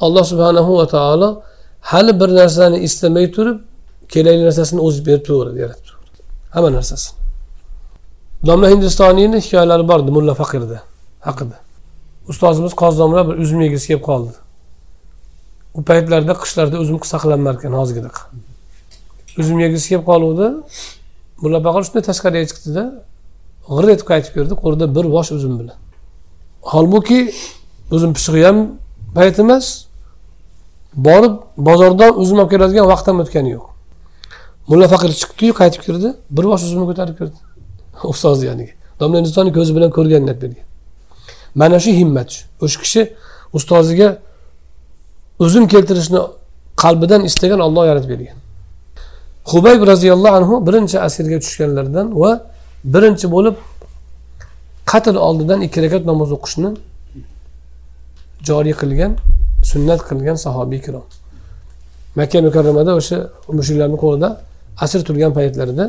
alloh subhanahu va taolo hali bir narsani istamay turib kerakli narsasini o'zi berib turaveradi yaratib turaveradi hamma narsasini. Domla hindistoniyni hikoyalari bor edi mulla faqirda haqida. Ustozimiz qozi domla bir uzum yegisi kelib qoldi. U paytlarda qishlarda uzum saqlanmar ekan hozirgidek. Uzum yegisi kelib qoluvdi. Mulla faqir shunday tashqariga chiqdida g'ir etib qaytib keldi qo'lida bir bosh uzum bilan. Holbuki uzum pishig'i ham payt emas borib bozordan uzum olib keladigan vaqt ham o'tgani yo'q. Mulla faqir chiqdiyu qaytib kirdi bir bosh uzumni ko'tarib kirdi [LAUGHS] ustozni yoniga domla hindistonni ko'zi bilan ko'rgan aytib bergan mana shu himmat o'sha kishi ustoziga uzum keltirishni qalbidan istagan olloh yaratib bergan. Hubayb roziyallohu anhu birinchi asirga tushganlardan va birinchi bo'lib qatl oldidan ikki rakat namoz o'qishni joriy qilgan sunnat qilgan sahobiy ikrom makka mukarramada o'sha mushuklarni qo'lida asr turgan paytlarida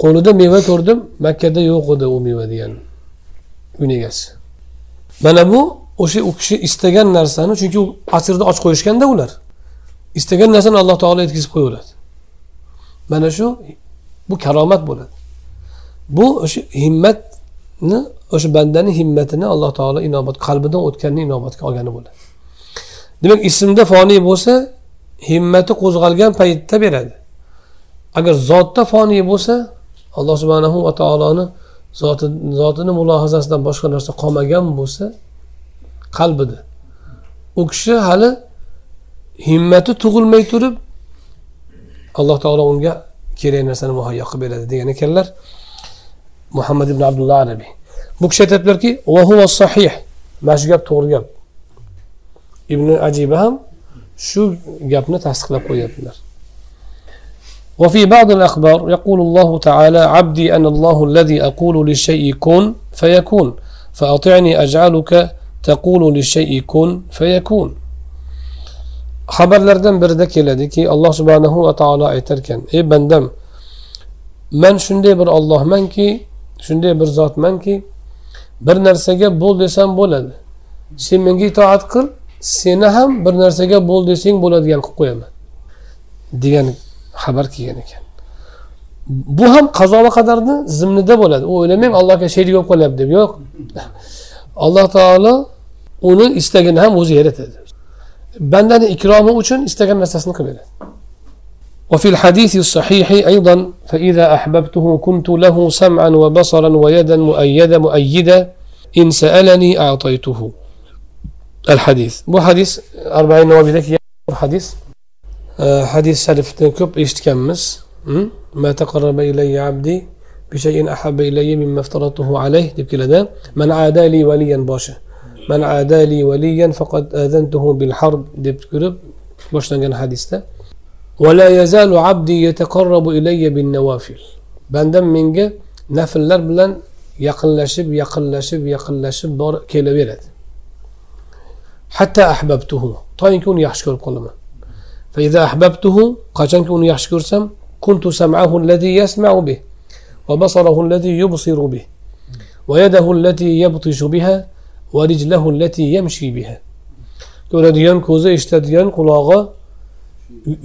qo'lida meva ko'rdim makkada yo'q edi u meva degan uyni egasi. Mana bu o'sha u kishi istagan narsani chunki u asrni och qo'yishganda ular istagan narsani alloh taolo yetkazib qo'yaveradi. Mana shu bu karomat bo'ladi. Bu o'sha himmatni o'sha bandani himmatini alloh taolo inobat qalbidan o'tganini inobatga olgani bo'ladi demak ismda foniy bo'lsa himmati qo'zg'algan paytda beradi. Agar zotda foniy bo'lsa alloh subhanahu va taoloni zoti zotini mulohazasidan boshqa narsa qolmagan bo'lsa qalbida. U kishi hali himmati tug'ilmay turib alloh taolo unga kerak narsani muhayyo qilib beradi degan ekanlar. محمد بن عبد الله عربي بوكشيت بركي وهو الصحيح ما جاب تور جاب ابن عجيبهم شو جابنا تحسق لقويتنا وفي بعض الأخبار يقول الله تعالى عبدي أن الله الذي أقول للشيء كن فيكون فأطعني أجعلك تقول للشيء كن فيكون خبر birdeki dedi ki الله سبحانه وتعالى taala eterken ey من ben şunday bir Allah shunday bir zotmanki bir narsaga bo'l desam bo'ladi. Sen menga itoat qil seni ham bir narsaga bo'l desang bo'ladigan qilib qo'yaman degan xabar kelgan ekan. Bu ham qazo va qadarni zimnida bo'ladi. U o'ylamang allohga sherik bo'lib qolyapti deb. Yo'q. Alloh taolo uni istagini ham o'zi yaratadi. Bandani ikromi uchun istagan narsasini qilib beradi. وفي الحديث الصحيح أيضا فإذا أحببته كنت له سمعا وبصرا ويدا مؤيدة مؤيدا إن سألني أعطيته. الحديث. بو حديث أربعين نوابي ذكي حديث. آه، حديث سالف تنكب إشتكمس ما تقرب إلي عبدي بشيء أحب إلي مما افترضته عليه. من عادى لي وليا باشا من عادى لي وليا فقد آذنته بالحرب. دب كرب باشا حديث ده. ولا يزال عبدي يتقرب إلي بالنوافل. بندم منجا نفل ربلان يقل شب يقل شب بار كيلا بيرد. حتى أحببته طاين يكون يحشكر قلما فإذا أحببته قاشن يكون يحشكر سم كنت سمعه الذي يسمع به وبصره الذي يبصر به ويده التي يبطش بها ورجله التي يمشي بها. كون ديان كوزة اشتديان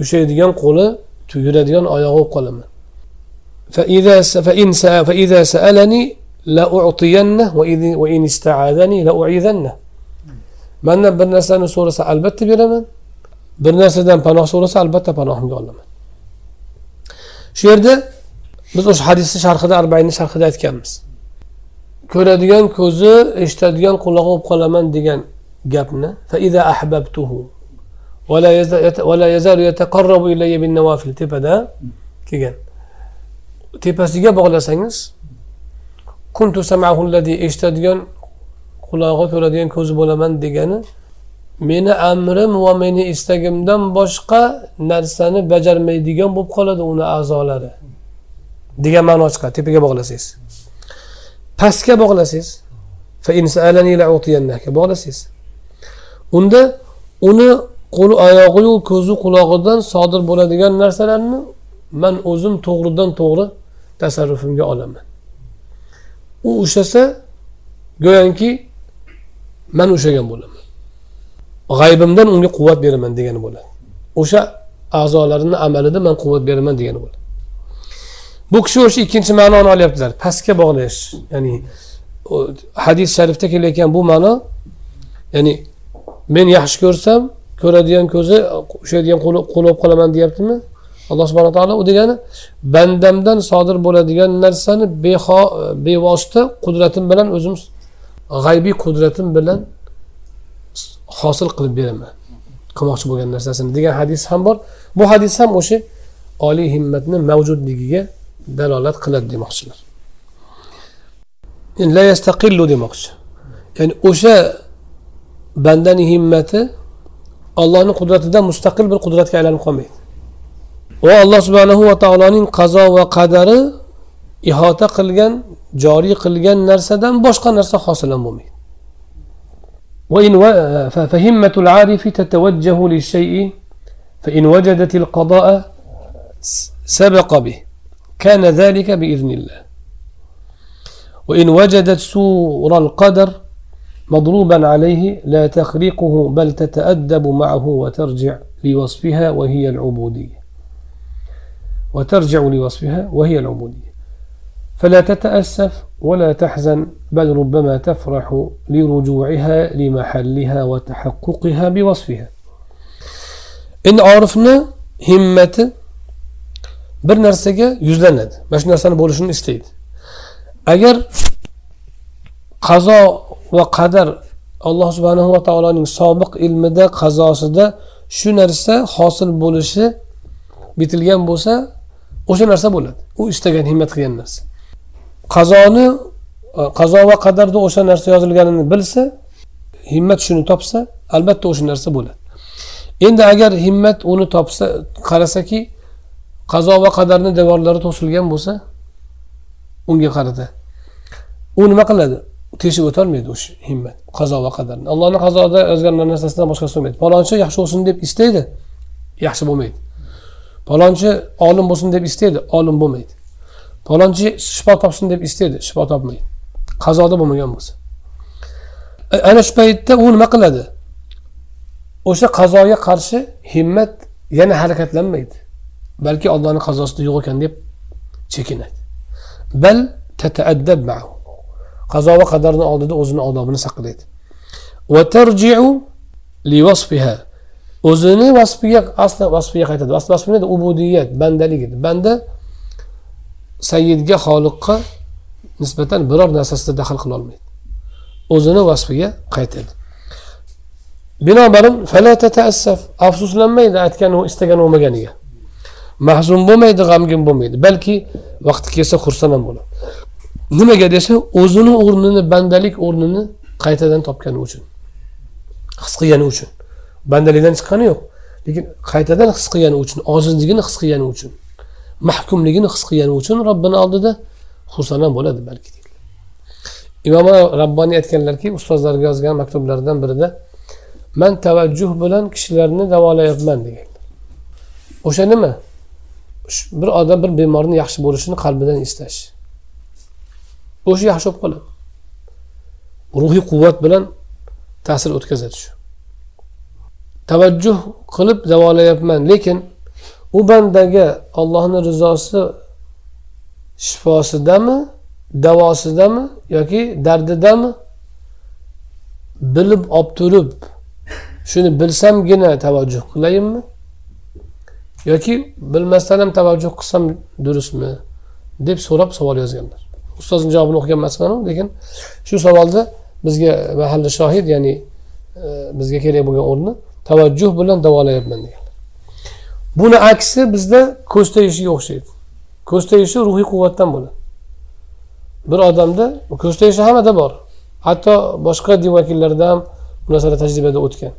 ushlaydigan qo'li yuradigan oyog'i bo'lib qolaman فإذا فإن فإذا سألني la u'tiyanna va in- va in ista'adani la u'idanna mandan bir narsani so'rasa albatta beraman bir narsadan panoh so'rasa albatta panohimga olaman shu yerda biz o'sha hadisni sharhida arbainni sharhida aytganmiz ko'radigan ko'zi eshitadigan qulog'i bo'lib qolaman degan gapni tepada kelgan tepasiga bog'lasangiz kuntu samahu eshitadigan qulog'i ko'radigan ko'zi bo'laman degani meni amrim va meni istagimdan boshqa narsani bajarmaydigan bo'lib qoladi uni a'zolari degan ma'no chiqadi tepaga bog'lasangiz pastga bog'lasangiz bog'lasangiz unda uni qo'li oyog'iyu ko'zi qulog'idan sodir bo'ladigan narsalarni man o'zim to'g'ridan to'g'ri tasarrufimga olaman. U ushlasa go'yoki man ushlagan bo'laman. G'aybimdan unga quvvat beraman degani bo'ladi. O'sha a'zolarini amalida man quvvat beraman degani bo'ladi. Bu kishi o'sha ikkinchi ma'noni olyaptilar. Pastga bog'lash ya'ni hadis sharifda kelayotgan bu ma'no ya'ni men yaxshi ko'rsam ko'radigan ko'zi ushlaydigan qo'li qo'li bo'lib qolaman deyaptimi? Alloh subhana taolo u degani bandamdan sodir bo'ladigan narsani beho bevosita qudratim bilan o'zim g'aybiy qudratim bilan hosil qilib beraman. Qilmoqchi bo'lgan narsasini degan hadis ham bor. Bu hadis ham o'sha oliy himmatni mavjudligiga dalolat qiladi demoqchilar. La yastaqillu demoqchi. Ya'ni o'sha bandani himmati allohni qudratidan mustaqil bir qudratga aylanib qolmaydi va alloh subhanahu va taoloning qazo va qadari ihota qilgan joriy qilgan narsadan boshqa narsa hosil ham bo'lmaydi وإن و... فهمة العارف تتوجه للشيء فإن وجدت القضاء سبق به كان ذلك بإذن الله وإن وجدت سور القدر مضروبا عليه لا تخرقه بل تتأدب معه وترجع لوصفها وهي العبودية. وترجع لوصفها وهي العبودية. فلا تتأسف ولا تحزن بل ربما تفرح لرجوعها لمحلها وتحققها بوصفها. إن عرفنا همة bir narsaga yuzlanadi mana shu istaydi agar qazo va qadar alloh subhanahu va taoloning sobiq ilmida qazosida shu narsa hosil bo'lishi bitilgan bo'lsa o'sha narsa bo'ladi. U istagan himmat qilgan narsa. Qazoni e, qazo va qadarda o'sha narsa yozilganini bilsa himmat shuni topsa albatta o'sha narsa bo'ladi. Endi agar himmat uni topsa qarasaki qazo va qadarni devorlari to'silgan bo'lsa unga qarata u nima qiladi? Teshib o'tolmaydi o'sha himmat qazo va qadarni allohni qazoda yozgan narsasidan boshqasi bo'lmaydi palonchi yaxshi bo'lsin deb istaydi yaxshi bo'lmaydi palonchi olim bo'lsin deb istaydi olim bo'lmaydi palonchi shifo topsin deb istaydi shifo topmaydi qazoda bo'lmagan bo'lsa. A- ana shu paytda u nima qiladi? O'sha qazoga qarshi himmat yana harakatlanmaydi. Balki allohni qazosida yo'q ekan deb chekinadi. Bal ma'hu qazo va qadarni oldida o'zini odobini saqlaydi. Va tarji'u o'zini vasfiga asli vasfiga qaytadi. Asli vasfi nima edi ubudiyat bandalik edi banda sayyidga xoliqqa nisbatan biror narsasida daxl qila olmaydi. O'zini vasfiga qaytadi. Binobarin afsuslanmaydi aytgan istagan bo'lmaganiga mahzun bo'lmaydi g'amgin bo'lmaydi. Balki vaqti kelsa xursand ham bo'ladi. Nimaga desa o'zini o'rnini bandalik o'rnini qaytadan topgani uchun. His qilgani uchun. Bandalikdan chiqqani yo'q lekin qaytadan his qilgani uchun ojizligini his qilgani uchun mahkumligini his qilgani uchun robbini oldida xursand bo'ladi balki deydilar imom rabboniy aytganlarki ustozlarga yozgan maktublaridan birida man tavajjuh bilan kishilarni davolayapman degan. O'sha nima? Bir odam bir bemorni yaxshi bo'lishini qalbidan istash. O'sha yaxshi bo'lib qoladi. Ruhiy quvvat bilan ta'sir o'tkazadi shu. Tavajjuh qilib davolayapman lekin u bandaga ollohni rizosi shifosidami davosidami yoki dardidami bilib olib turib shuni bilsamgina tavajjuh qilayinmi? Yoki bilmasdan ham tavajjuh qilsam durustmi? deb so'rab savol yozganlar. Ustozni javobini o'qigan emasmanu lekin shu savolni bizga mahalli shohid ya'ni e, bizga kerak bo'lgan o'rni tavajjuh bilan davolayapman degan. Buni aksi bizda ko'z tegishiga o'xshaydi. Ko'z tegishi ruhiy quvvatdan bo'ladi. Bir odamda ko'z tegishi hammada bor. Hatto boshqa din vakillarida ham bu narsalar tajribada o'tgan.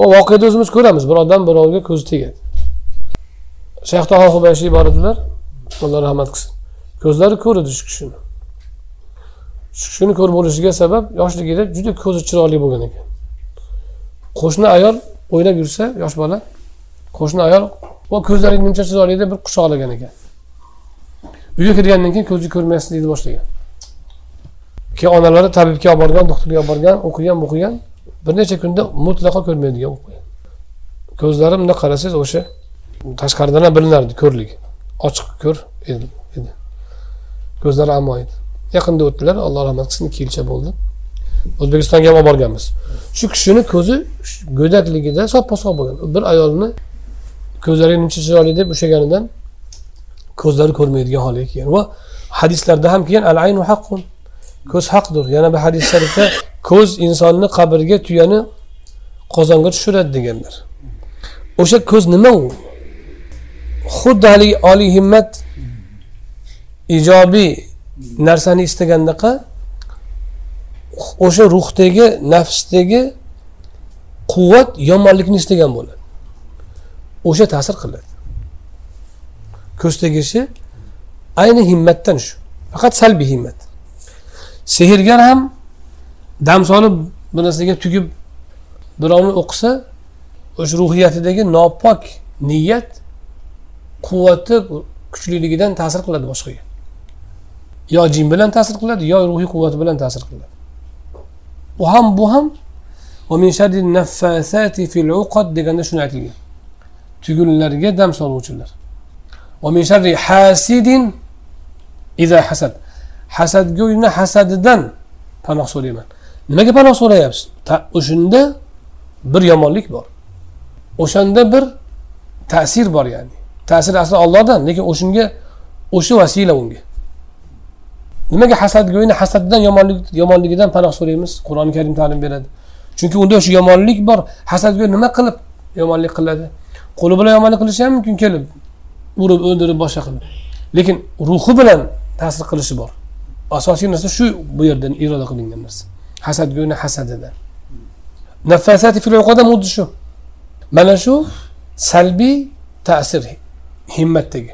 U voqeda o'zimiz ko'ramiz. Bir odam birovga ko'zi tegadi. Shayx taho hubayshi bor edilar alloh rahmat qilsin. Ko'zlari ko'r edi shu kishini. Shu kishini ko'r bo'lishiga sabab yoshligida juda ko'zi chiroyli bo'lgan ekan. Qo'shni ayol o'ynab yursa yosh bola qo'shni ayol va ko'zlaring nimcha chiroyli deb bir quchoqlagan ekan. Uyga kirgandan keyin ko'zni ko'rmayapsiz boshlagan. Keyin onalari tabibga olib borgan doktorga olib borgan o'qigan o'qigan bir necha kunda mutlaqo ko'rmaydigan bo'lib qo'ygan. Ko'zlari bundoq qarasangiz o'sha tashqaridan ham bilinardi ko'rlik. Ochiq ko'r edi. Ko'zlari ammo edi yaqinda o'tdilar alloh rahmat qilsin ikki yilcha bo'ldi. O'zbekistonga ham olib borganmiz shu kishini ko'zi go'dakligida soppa sog' bo'lgan. Bir ayolni ko'zlari muncha chiroyli deb ushlaganidan ko'zlari ko'rmaydigan holga kelgan. Va hadislarda ham kelgan al aynu haqqun. Ko'z haqdir. Yana bir hadis sharifda ko'z insonni qabrga tuyani qozonga tushiradi deganlar. O'sha ko'z nima u? Xuddi haligi oliy himmat ijobiy narsani istagandaqa o'sha ruhdagi nafsdagi quvvat yomonlikni istagan bo'ladi. O'sha ta'sir qiladi. Ko'z tegishi ayni himmatdan shu faqat salbiy himmat. Sehrgar ham dam solib bir narsaga tugib birovni o'qisa o'sha ruhiyatidagi nopok niyat quvvati kuchliligidan ta'sir qiladi boshqaga. Yo jin bilan ta'sir qiladi yo ruhiy quvvat bilan ta'sir qiladi. U ham bu ham deganda shuni aytilgan. Tugunlarga dam soluvchilar. Hasad. Hasadgo'yni hasadidan panoh so'rayman. Nimaga panoh so'rayapsiz? O'shanda bir yomonlik bor. O'shanda bir ta'sir bor ya'ni. Ta'sir asli ollohdan lekin o'shanga o'sha vasila unga. Nimaga hasadgo'yni hasadidan yomonlik yomonligidan panoh so'raymiz? Qur'oni karim ta'lim beradi. Chunki unda o'sha yomonlik bor. Hasadgo'y nima qilib yomonlik qiladi? Qo'li bilan yomonlik qilishi ham mumkin kelib urib o'ldirib boshqa qilib. Lekin ruhi bilan ta'sir qilishi bor. Asosiy narsa shu bu yerda iroda qilingan narsa. Hasadgo'yni hasadida. Nafasati fil xuddi shu. Mana shu salbiy ta'sir himmatdagi.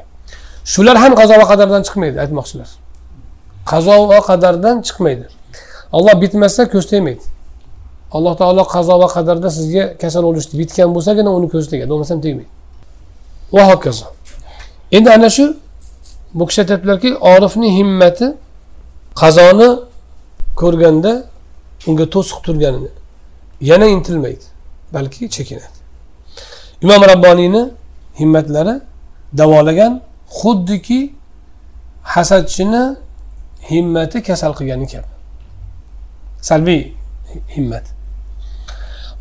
Shular ham qazo va qadardan chiqmaydi aytmoqchilar. Qazo va qadardan chiqmaydi. Olloh bitmasa ko'z tegmaydi alloh taolo qazo va qadarda sizga kasal bo'lishni bitgan bo'lsagina uni ko'zi tegadi bo'lmasam tegmaydi. Va hokazo. Endi ana shu bu kishi aytyaptilarki orifni himmati qazoni ko'rganda unga to'siq turganini yana intilmaydi balki chekinadi. Imom rabboniyni himmatlari davolagan xuddiki hasadchini himmati kasal qilgani kabi salbiy himmat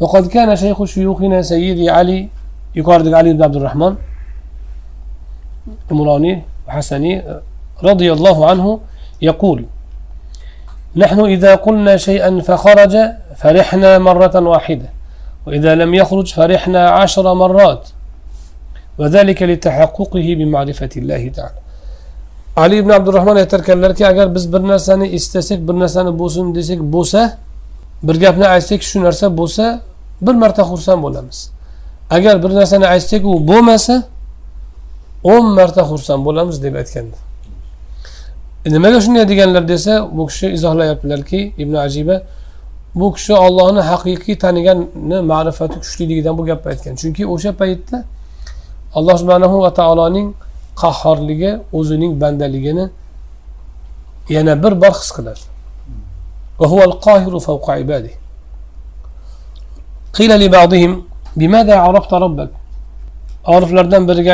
وقد كان شيخ شيوخنا سيدي علي يقارد علي بن عبد الرحمن المراني وحسني رضي الله عنه يقول نحن إذا قلنا شيئا فخرج فرحنا مرة واحدة وإذا لم يخرج فرحنا عشر مرات وذلك لتحققه بمعرفة الله تعالى ali ibn abdurahmon aytarkanlarki agar biz bir narsani istasak bir narsani bo'lsin desak bo'lsa bir gapni aytsak shu narsa bo'lsa bir marta xursand bo'lamiz. Agar bir narsani aytsak u bo'lmasa o'n marta xursand bo'lamiz deb aytgandi. E, nimaga shunday deganlar desa bu kishi izohlayaptilarki ibn ajiba bu kishi ollohni haqiqiy taniganni ma'rifati kuchliligidan bu gapni aytgan. Chunki o'sha paytda alloh subhanahu va taoloning qahhorligi o'zining bandaligini yana bir bor his qiladi قيل لبعضهم بماذا عرفت ربك oriflardan biriga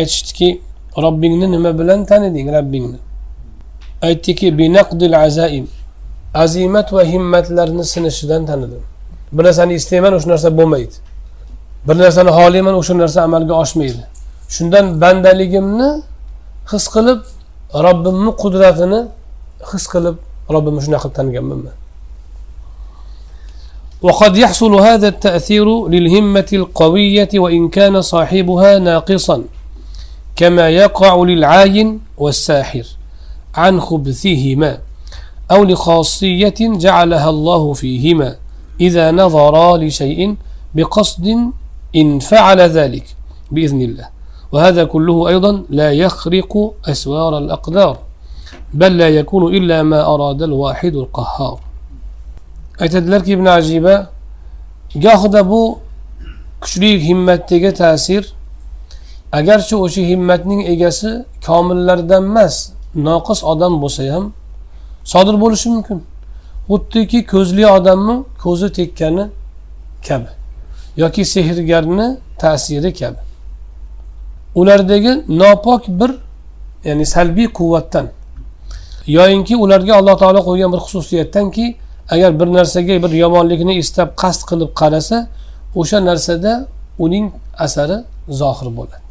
aytishdiki robbingni nima bilan taniding robbingni aytdiki binaqdil azaim azimat va himmatlarni sinishidan tanidim bir narsani istayman o'sha narsa bo'lmaydi bir narsani xohlayman o'sha narsa amalga oshmaydi Shundan bandaligimni his qilib robbimni qudratini his qilib robbimni shunaqa qilib taniganman man وقد يحصل هذا التأثير للهمة القوية وإن كان صاحبها ناقصا كما يقع للعاين والساحر عن خبثهما أو لخاصية جعلها الله فيهما إذا نظرا لشيء بقصد إن فعل ذلك بإذن الله. وهذا كله أيضا لا يخرق أسوار الأقدار بل لا يكون إلا ما أراد الواحد القهار aytadilarki ibn ajiba gohida bu kuchli himmatdagi ta'sir agarchi o'sha himmatning egasi komillardan emas noqis odam bo'lsa ham sodir bo'lishi mumkin xuddiki ko'zli odamni ko'zi tekkani kabi yoki sehrgarni ta'siri kabi ulardagi nopok bir ya'ni salbiy quvvatdan yoyinki ularga alloh taolo qo'ygan bir xususiyatdanki agar bir narsaga bir yomonlikni istab qasd qilib qarasa o'sha narsada uning asari zohir bo'ladi.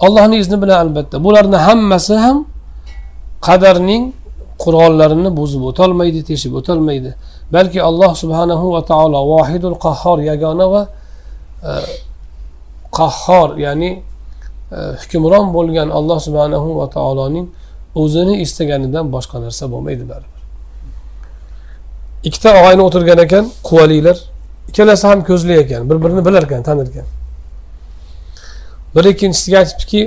Allohni izni bilan albatta. Bularni hammasi ham qadarning qur'onlarini buzib o'tolmaydi teshib o'tolmaydi. Balki alloh subhanahu va taolo vohidul qahhor yagona va e, qahhor ya'ni e, hukmron bo'lgan alloh subhanahu va taoloning o'zini istaganidan boshqa narsa bo'lmaydi baribir. Ikkita og'ayni o'tirgan ekan quvaliklar ikkalasi ham ko'zli ekan bir birini bilar ekan tanir ekan biri ikkinchisiga aytibdiki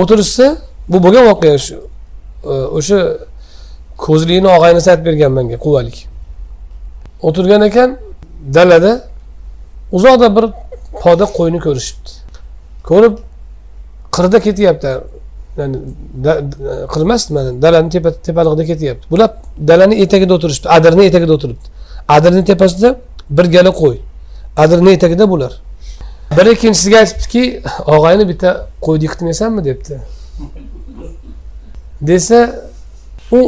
o'tirishsa bu bo'lgan voqea shu e, o'sha ko'zlikni og'aynisi aytib bergan menga quvalik. O'tirgan ekan dalada uzoqda bir poda qo'yni ko'rishibdi. Ko'rib qirda ketyapti. Ya'ni qir emas mana dalani tepa tepalig'ida ketyapti. Bular dalani etagida o'tirishibdi adirni etagida o'tiribdi. Adirni tepasida bir gala qo'y adirni etagida bular. Biri ikkinchisiga aytibdiki og'ayni bitta qo'yni yiqitmaysanmi debdi. Desa u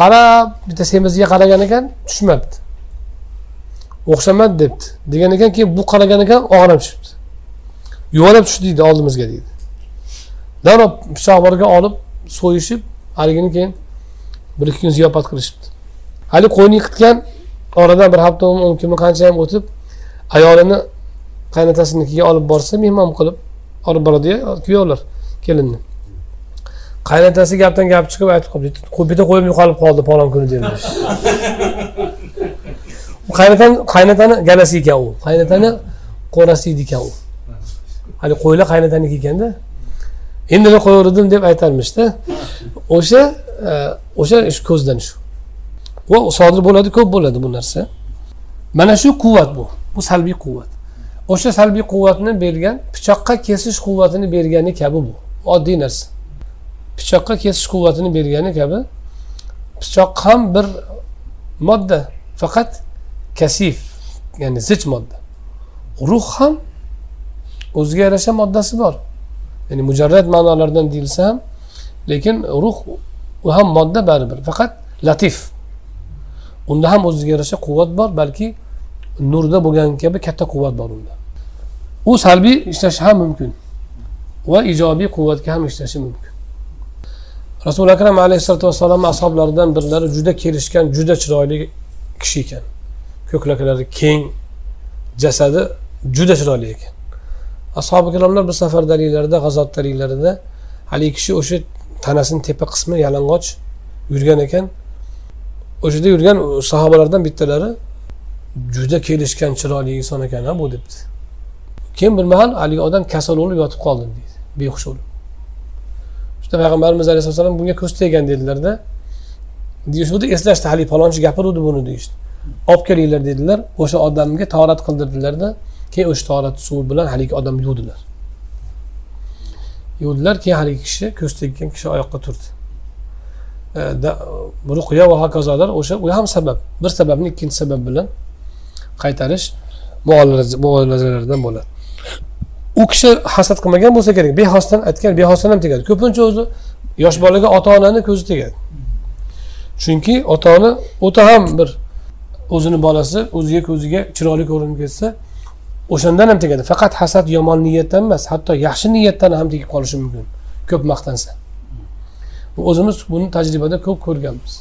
qarab bitta semizga qaragan ekan tushmabdi. O'xshamadi debdi. Degan ekan keyin bu qaragan ekan og'ir tushibdi. Yuvalab tushdi deydi oldimizga deydi. Darrov pichoq birga olib so'yishib haligini keyin bir ikki kun ziyofat qilishibdi. Haligi qo'yni yiqitgan oradan bir hafta o'n kun qancha ham o'tib ayolini qaynotasinikiga olib borsa mehmon qilib olib boradiya kuyovlar kelinni qaynotasi gapdan gap chiqib aytib qolibdi bitta qo'yim yo'qolib qoldi falon kuni dedi. [LAUGHS] qaynotani qaynotani galasi ekan u. Qaynotani qo'rasi edi ekan u. Hali qo'ylar qaynotaniki ekanda. Endi qo'yaverdim deb aytarmishda o'sha e, o'sha shu ko'zdan shu. Va sodir bo'ladi ko'p bo'ladi bu narsa. Mana shu quvvat bu. Bu salbiy quvvat. O'sha salbiy quvvatni bergan pichoqqa kesish quvvatini bergani kabi bu. Oddiy narsa. Pichoqqa kesish quvvatini bergani kabi. Pichoq ham bir modda faqat kasif ya'ni zich modda. Ruh ham o'ziga yarasha moddasi bor. Ya'ni mujarrad ma'nolardan deyilsa ham lekin ruh u ham modda baribir faqat latif. Unda ham o'ziga yarasha quvvat bor balki nurda bo'lgan kabi katta quvvat bor unda. U salbiy ishlashi ham mumkin va ijobiy quvvatga ham ishlashi mumkin. Rasuli akram alayhissalotu vassalomni ashoblaridan birlari juda kelishgan juda chiroyli kishi ekan. Ko'klaklari keng jasadi juda chiroyli ekan. Ashobi ikromlar bir safar g'azotdaliklarida haligi kishi o'sha tanasini tepa qismi yalang'och yurgan ekan. O'sha yerda yurgan sahobalardan bittalari juda kelishgan chiroyli inson ekan a bu debdi. Keyin bir mahal haligi odam kasal bo'lib yotib qoldi deydi behush bo'lib shunda payg'ambarimiz alayhissalom bunga ko'z teggan dedilarda deyishuvdi eslashdi haligi palonchi gapiruvdi buni deyishdi. Olib kelinglar dedilar o'sha odamga torat qildirdilarda keyin o'sha torat suvi bilan haligi odam yuvdilar. Yuvdilar keyin haligi kishi ko'z tekkan kishi oyoqqa turdi. E, Ruqya va hokazolar o'sha u ham sabab bir sababni ikkinchi sabab bilan qaytarish muolajalardan bo'ladi. U kishi hasad qilmagan bo'lsa kerak bexosdan aytgan bexosdan ham tegadi. Ko'pincha o'zi yosh bolaga ota onani ko'zi tegadi. Chunki ota ona o'ta ham bir o'zini bolasi o'ziga ko'ziga chiroyli ko'rinib ketsa o'shandan ham tegadi. Faqat hasad yomon niyatdan emas hatto yaxshi niyatdan ham tegib qolishi mumkin ko'p maqtansa. O'zimiz buni tajribada ko'p ko'rganmiz.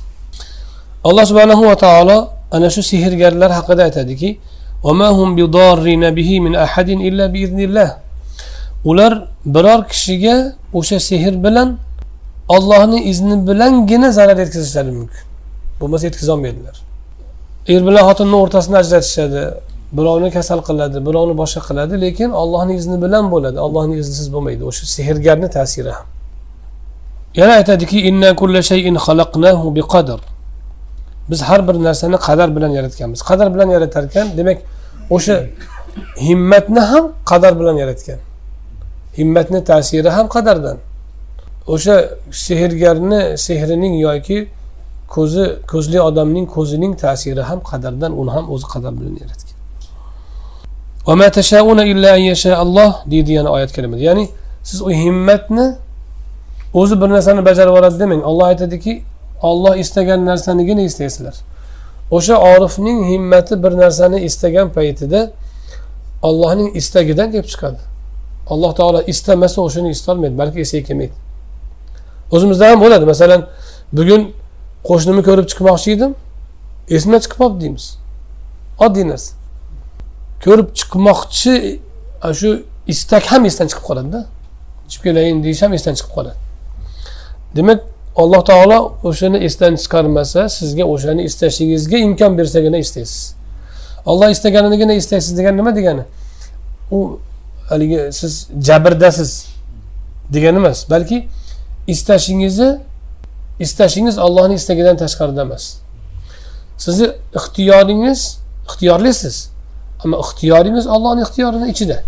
Alloh subhanahu va taolo ana shu sehrgarlar haqida aytadiki ular biror kishiga o'sha sehr bilan ollohni izni bilangina zarar yetkazishlari mumkin. Bo'lmasa yetkazolmaydilar. Er bilan xotinni o'rtasini ajratishadi. Birovni kasal qiladi birovni boshqa qiladi lekin ollohni izni bilan bo'ladi. Ollohni iznisiz bo'lmaydi. O'sha sehrgarni ta'siri ham. Yana aytadiki biz har bir narsani qadar bilan yaratganmiz. Qadar bilan yaratar ekan demak o'sha himmatni ham qadar bilan yaratgan. Himmatni ta'siri ham qadardan. O'sha sehrgarni sehrining yoki ko'zi ko'zli odamning ko'zining ta'siri ham qadardan uni ham o'zi qadar bilan yaratgan. Deydi yana oyat kalimada ya'ni siz u himmatni o'zi bir narsani bajarib yuboradi demang. Olloh aytadiki olloh istagan narsanigina istaysizlar. O'sha orifning himmati bir narsani istagan paytida ollohning istagidan kelib chiqadi. Alloh taolo istamasa o'shani istolmaydi balki esiga kelmaydi. O'zimizda ham bo'ladi. Masalan bugun qo'shnimni ko'rib chiqmoqchi edim. Esimdan chiqib qolibdi deymiz. Oddiy narsa. Ko'rib chiqmoqchi shu istak ham esdan chiqib qoladida ichib kelayin deyish ham esdan chiqib qoladi. Demak alloh taolo o'shani esdan chiqarmasa sizga o'shani istashingizga imkon bersagina istaysiz. Olloh istaganigina istaysiz degani nima degani? U haligi siz jabrdasiz degani emas balki istashingizni istashingiz ollohni istagidan tashqarida emas sizni ixtiyoringiz ixtiyorlisiz ammo ixtiyoringiz ollohni ixtiyorini ichida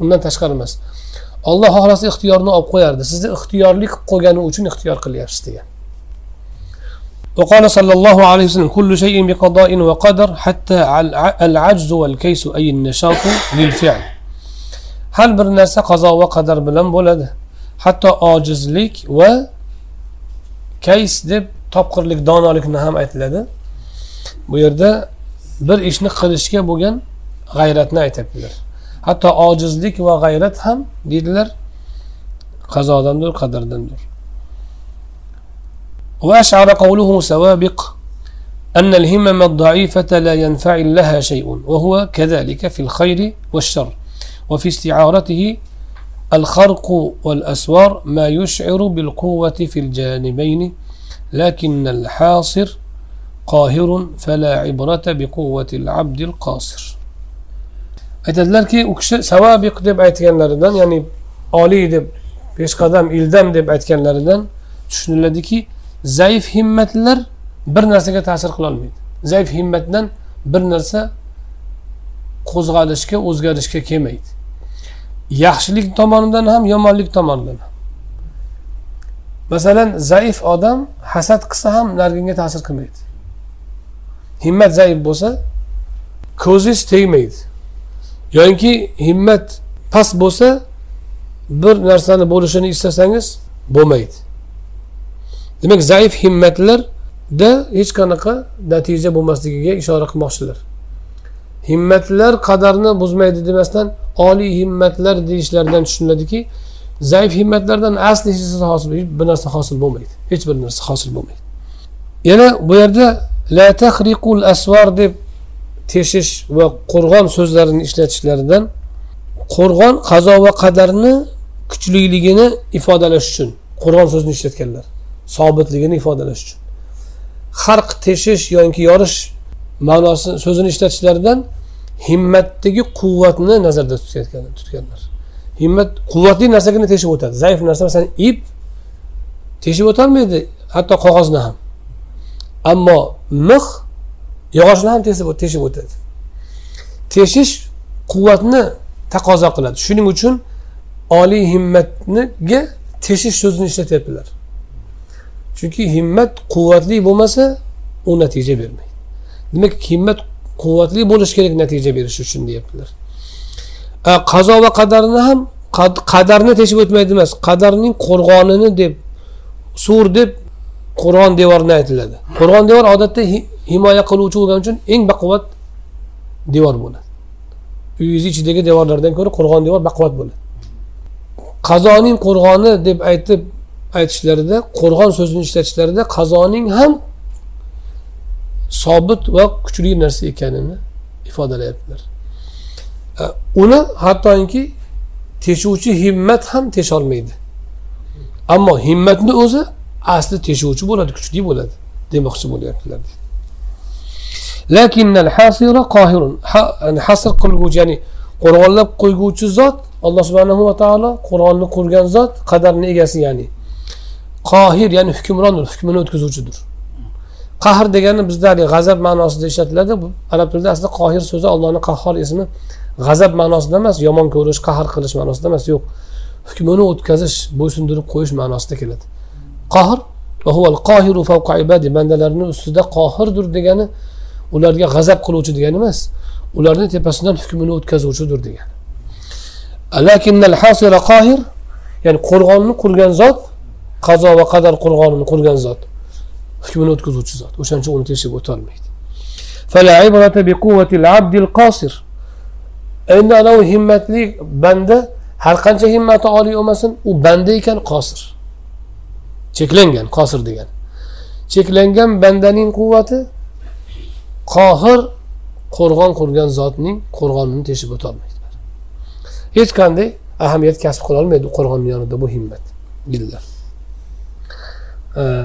undan tashqari emas olloh xohlasa ixtiyorni olib qo'yardi sizni ixtiyorli qilib qo'ygani uchun ixtiyor qilyapsiz degan وقال صلى الله عليه وسلم كل شيء بقضاء وقدر حتى العجز والكيس أي النشاط للفعل har bir narsa qazo va qadar bilan bo'ladi hatto ojizlik va kays deb topqirlik donolikni ham aytiladi bu yerda bir ishni qilishga bo'lgan g'ayratni aytyaptilar hatto ojizlik va g'ayrat ham deydilar qazodandir qadardandir وأشعر قوله سوابق أن الهمم الضعيفة لا ينفعل لها شيء وهو كذلك في الخير والشر وفي استعارته الخرق والأسوار ما يشعر بالقوة في الجانبين لكن الحاصر قاهر فلا عبرة بقوة العبد القاصر aytadilarki u kishi savabiq deb aytganlaridan ya'ni oliy deb peshqadam ildam deb aytganlaridan tushuniladiki zaif himmatlar bir narsaga ta'sir qilolmaydi zaif himmatdan bir narsa qo'zg'alishga o'zgarishga kelmaydi yaxshilik tomonidan ham yomonlik tomonidan ham. Masalan zaif odam hasad qilsa ham nariganga ta'sir qilmaydi. Himmat zaif bo'lsa ko'zingiz tegmaydi. Yoki himmat past bo'lsa bir narsani bo'lishini istasangiz bo'lmaydi. Demak zaif himmatlarda hech qanaqa natija bo'lmasligiga ishora qilmoqchilar himmatlar qadarni buzmaydi demasdan oliy himmatlar deyishlaridan tushuniladiki zaif himmatlardan asli hech narsa hosil bir narsa hosil bo'lmaydi. Hech bir narsa hosil bo'lmaydi. Yana bu yerda la tahriqul asvar deb teshish va qo'rg'on so'zlarini ishlatishlaridan qo'rg'on qazo va qadarni kuchliligini ifodalash uchun qo'rg'on so'zini ishlatganlar sobitligini ifodalash uchun. Harq teshish yoki yorish ma'nosi so'zini ishlatishlaridan himmatdagi quvvatni nazarda tutganlar. Himmat quvvatli narsagina teshib o'tadi. Zaif narsa masalan ip teshib o'tolmaydi hatto qog'ozni ham. Ammo mix yog'ochni ham teshib o'tadi. Teshish quvvatni taqozo qiladi. Shuning uchun oliy himmatniga teshish so'zini ishlatyaptilar. Chunki himmat quvvatli bo'lmasa u natija bermaydi. Demak himmat quvvatli bo'lishi kerak natija berishi uchun deyaptilar. Qazo va qadarni ham qadarni teshib o'tmaydi emas qadarning qo'rg'onini deb sur deb qo'rg'on devorni aytiladi. Qo'rg'on devor odatda himoya qiluvchi bo'lgani uchun eng baquvvat devor bo'ladi. Uyingizni ichidagi devorlardan ko'ra qo'rg'on devor baquvvat bo'ladi. Qazoning qo'rg'oni deb aytib aytishlarida qo'rg'on so'zini ishlatishlarida qazoning ham sobit va kuchli narsa ekanini ifodalayaptilar. E, uni hattoki teshuvchi himmat ham tesholmaydi. Ammo himmatni o'zi asli teshuvchi bo'ladi kuchli bo'ladi demoqchi bo'lyaptilar lakinnal hasira qohirun ya'ni hasr qilguvchi ya'ni qo'rg'onlab qo'yguvchi zot alloh subhanahu va taolo qur'onni qurgan zot qadarni egasi ya'ni qohir ya'ni hukmrondir hukmini o'tkazuvchidir. Qahr degani bizda haligi g'azab ma'nosida ishlatiladi. Bu arab tilida aslida qohir so'zi allohni qahhor ismi g'azab ma'nosida emas yomon ko'rish qahr qilish ma'nosida emas yo'q. Hukmini o'tkazish bo'ysundirib qo'yish ma'nosida keladi. Qohir va qohiru fawqa ibadi bandalarni ustida qohirdir degani ularga g'azab qiluvchi degani emas ularni tepasidan hukmini o'tkazuvchidir degani. Lakinnal hasira ya'ni qo'rg'onni qurgan zot qazo va qadar qo'rg'onini qurgan zot. hukmini o'tkazuvchi zot o'shaning uchun uni tekshirib o'tolmaydi endi anavi himmatli banda har qancha himmati oliy bo'lmasin u banda ekan qosir cheklangan qosir degani cheklangan bandaning quvvati qohir qo'rg'on qurgan zotning qo'rg'onini teshib o'tolmaydi hech qanday ahamiyat kasb qilolmaydi qo'rg'onni yonida bu himmat.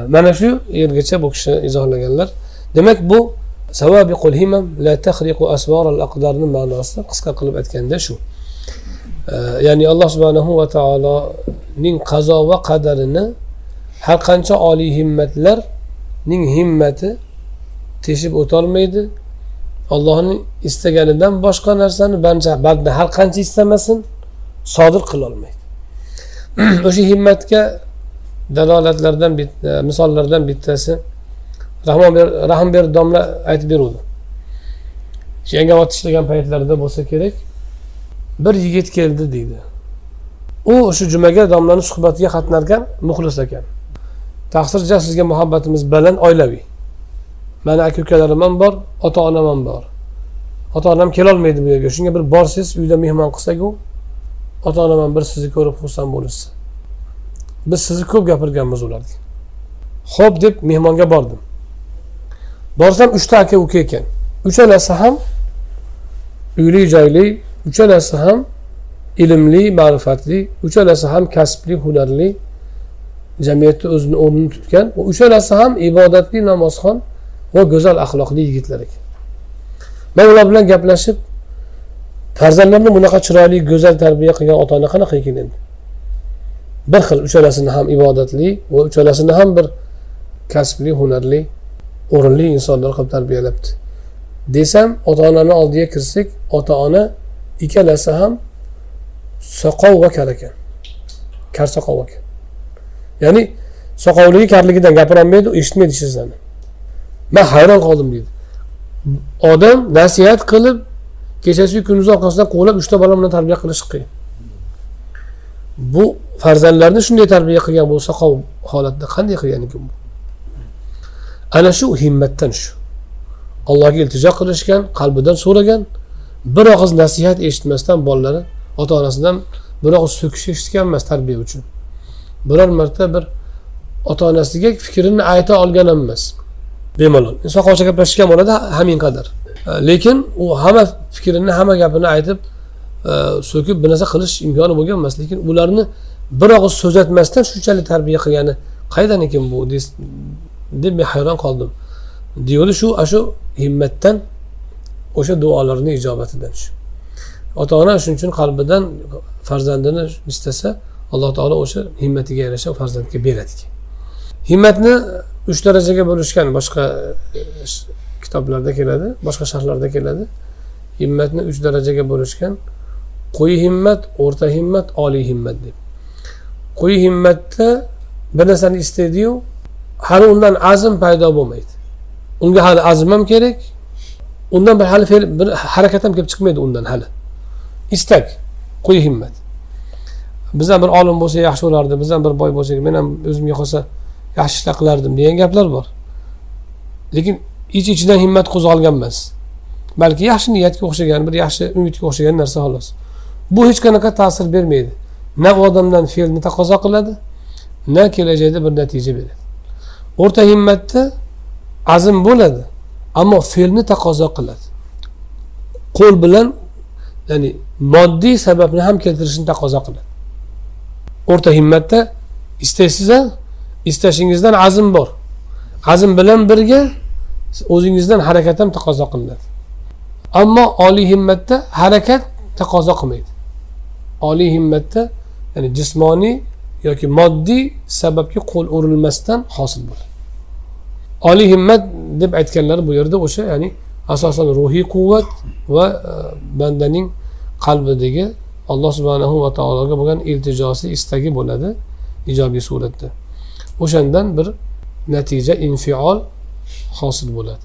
Mana shu yergacha bu kishi izohlaganlar. Demak bu savabiqul himam la tahriqu asvaral aqdarni ma'nosi qisqa qilib aytganda shu. Ya'ni alloh subhanahu va taoloning qazo va qadarini har qancha oliy himmatlarning himmati teshib o'tolmaydi. Ollohni istaganidan boshqa narsani banda banda har qancha istamasin sodir qilolmaydi. [CLEARS THROAT] O'sha himmatga dalolatlardan bitta e, misollardan bittasi rahmon ber rahm ber domla aytib beruvdi. Yangam ot ishlagan paytlarida bo'lsa kerak. Bir yigit keldi deydi. U shu jumaga domlani suhbatiga qatnarkan muxlis ekan. Taqsir sizga muhabbatimiz baland oilaviy. Mani aka ukalarim ham bor ota onam ham bor. Ota onam kelolmaydi bu yerga. Shunga bir borsangiz uyda mehmon qilsaku ota onam ham bir sizni ko'rib xursand bo'lishsin. Biz sizni ko'p gapirganmiz ularga. Ho'p deb mehmonga bordim. Borsam uchta aka uka ekan uchalasi ham uyli joyli uchalasi ham ilmli ma'rifatli uchalasi ham kasbli hunarli jamiyatda o'zini o'rnini tutgan va uchalasi ham ibodatli namozxon va go'zal axloqli yigitlar ekan. Man ular bilan gaplashib farzandlarni bunaqa chiroyli go'zal tarbiya qilgan ota ona qanaqa ekan endi? Bir xil uchalasini ham ibodatli va uchalasini ham bir kasbli hunarli o'rinli insonlar qilib tarbiyalabdi. Desam ota onani oldiga kirsak ota ona ikkalasi ham soqov va kar ekan. Kar soqov ekan ya'ni soqovligi karligidan gapirolmaydi eshitmaydi hech narsani man hayron qoldim deydi. Odam nasihat qilib kechasi kunduzi orqasidan quvlab uchta bola bilan tarbiya qilish qiyin. Bu farzandlarni shunday tarbiya qilgan bo'lsa qov holatda qanday qilgan ekan bu ana shu himmatdan shu. Allohga iltijo qilishgan qalbidan so'ragan bir og'iz nasihat eshitmasdan bolalari ota onasidan bir og'iz so'kish eshitgan emas tarbiya uchun. Biror marta bir ota onasiga fikrini ayta olgan ham emas. Bemalol. Soqolcha gaplashgan bo'ladi hamin qadar. E, lekin u hamma fikrini hamma gapini aytib e, so'kib bir narsa qilish imkoni bo'lgan emas. Lekin ularni bir og'iz so'z aytmasdan shunchalik tarbiya qilgani qaydan ekan bu? deb men hayron qoldim. Deydi shu shu himmatdan o'sha duolarni ijobatidan shu. Ota ona shuning uchun qalbidan farzandini istasa alloh taolo o'sha himmatiga yarasha farzandga beradi himmatni uch darajaga bo'lishgan boshqa e, kitoblarda keladi boshqa sharhlarda keladi. Himmatni uch darajaga bo'lishgan quyi himmat o'rta himmat oliy himmat deb. Quyi himmatda bir narsani istaydiyu hali undan azm paydo bo'lmaydi. Unga hali azm ham kerak undan bir hali fe'l bir harakat ham kelib chiqmaydi undan hali. Istak quyi himmat. Bizdan bir olim bo'lsa yaxshi bo'lardi bizdan bir boy bo'lsak men ham o'zimga qolsa yaxshi ishlar qilardim degan gaplar bor. Lekin ich ichidan himmat qo'zg'algan emas balki yaxshi niyatga o'xshagan bir yaxshi umidga o'xshagan narsa xolos. Bu hech qanaqa ta'sir bermaydi. Na u odamdan fe'lni taqozo qiladi na kelajakda bir natija beradi. O'rta himmatda azm bo'ladi ammo fe'lni taqozo qiladi. Qo'l bilan ya'ni moddiy sababni ham keltirishni taqozo qiladi. O'rta himmatda istaysiz istashingizdan azm bor. Azm bilan birga o'zingizdan harakat ham taqozo qilinadi. Ammo oliy himmatda harakat taqozo qilmaydi. Oliy himmatda ya'ni jismoniy yoki moddiy sababga qo'l urilmasdan hosil bo'ladi. Oliy himmat deb aytganlari bu yerda o'sha ya'ni asosan ruhiy quvvat va e, bandaning qalbidagi alloh subhanahu va taologa bo'lgan iltijosi istagi bo'ladi ijobiy suratda. O'shandan bir natija infiol hosil bo'ladi.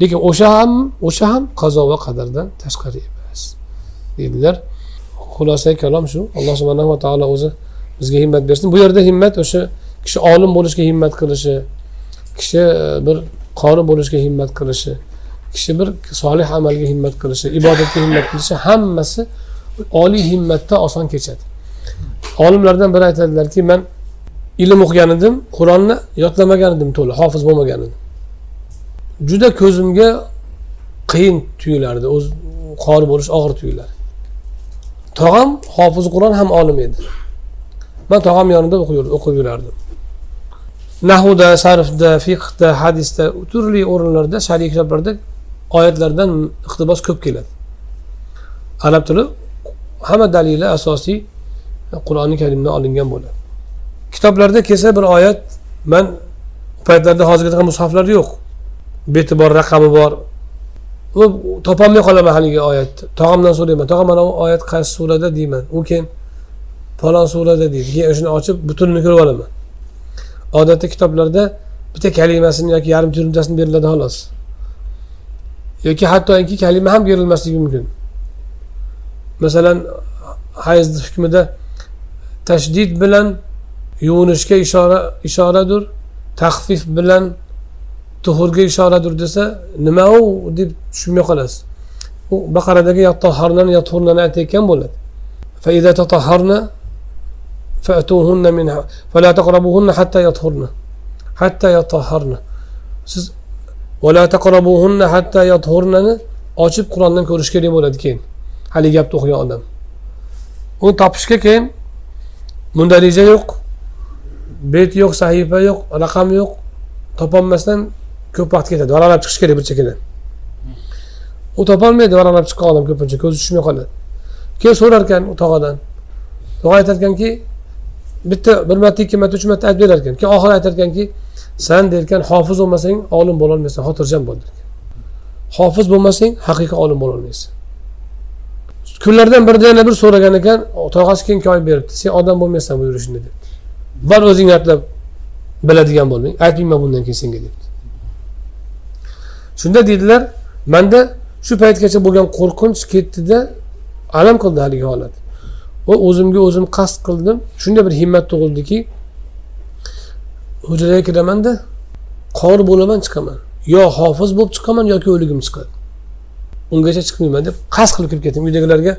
Lekin o'sha ham o'sha ham qazo va qadardan tashqari emas deydilar. Xulosa kalom shu. Alloh subhanahu va taolo o'zi bizga himmat bersin. Bu yerda himmat o'sha kishi olim bo'lishga himmat qilishi kishi e, bir qori bo'lishga himmat qilishi kishi bir solih amalga himmat qilishi ibodatga himmat qilishi hammasi oliy himmatda oson kechadi. Olimlardan biri aytadilarki man ilm o'qigan edim qur'onni yodlamagan edim to'la hofiz bo'lmagan edim. Juda ko'zimga qiyin tuyulardi o'zi qori bo'lish og'ir tuyulardi tog'am hofiz qur'on ham olim edi. Man tog'am yonida o'qib yurardim. Nahvda sarfda fiqda hadisda turli o'rinlarda shariy kitoblarda oyatlardan iqtibos ko'p keladi. Arab tili hamma dalili asosiy qur'oni karimdan olingan bo'ladi. Kitoblarda kelsa bir oyat man paytlarda hozirgi mushaflar yo'q. Beti bor raqami bor topolmay qolaman haligi oyatni tog'amdan so'rayman. Tog'a mana bu oyat qaysi surada deyman. U keyin falon surada deydi. Keyin o'shani ochib butunini ko'rib olaman. Odatda kitoblarda bitta kalimasini yoki yarim turimchasini beriladi xolos. Yoki hattoki kalima ham berilmasligi mumkin. Masalan hayz hukmida tashdid bilan yuvinishga ishora ishoradir taxfif bilan tuhurga ishoradir desa nima u deb tushunmay qolasiz u baqaradagi yattoharnani yathurnani aytayotgan bo'ladi فأتوهن منها فلا تقربوهن حتى يطهرن حتى يطهرن siz ولا تقربوهن حتى يطهرنni ochib qur'ondan ko'rish kerak bo'ladi keyin haligi gapni o'qigan odam uni topishga keyin mundarija yo'q bet yo'q sahifa yo'q raqam yo'q topolmasdan ko'p vaqt ketadi. Varaqlab chiqish kerak bir chekkadan u topolmaydi varaqlab chiqqan odam ko'pincha ko'zi tushmay qoladi. Keyin so'rar ekan u tog'adan. Tog'a aytar ekanki bitta bir marta ikki marta uch marta aytib berar ekan keyin oxiri aytar ekanki san derkan hofiz bo'lmasang olim bo'lolmaysan xotirjam bo'l derkan. Hofiz bo'lmasang haqiqiy olim bo'lolmaysan. Kunlardan birida yana bir so'ragan ekan tog'asi keyin koyib beribdi sen odam bo'lmaysan bu yurishingda debdi bir o'zing atlab biladigan bo'lding aytmayman bundan keyin senga debdi. Shunda deydilar manda shu paytgacha bo'lgan qo'rqinch ketdida alam qildi haligi holat. Va o'zimga o'zim qasd qildim. Shunday bir himmat tug'ildiki hujraga kiramanda qori bo'laman chiqaman. Yo hofiz bo'lib chiqaman yoki o'ligim chiqadi. Ungacha chiqmayman deb qasd qilib kirib ketdim. Uydagilarga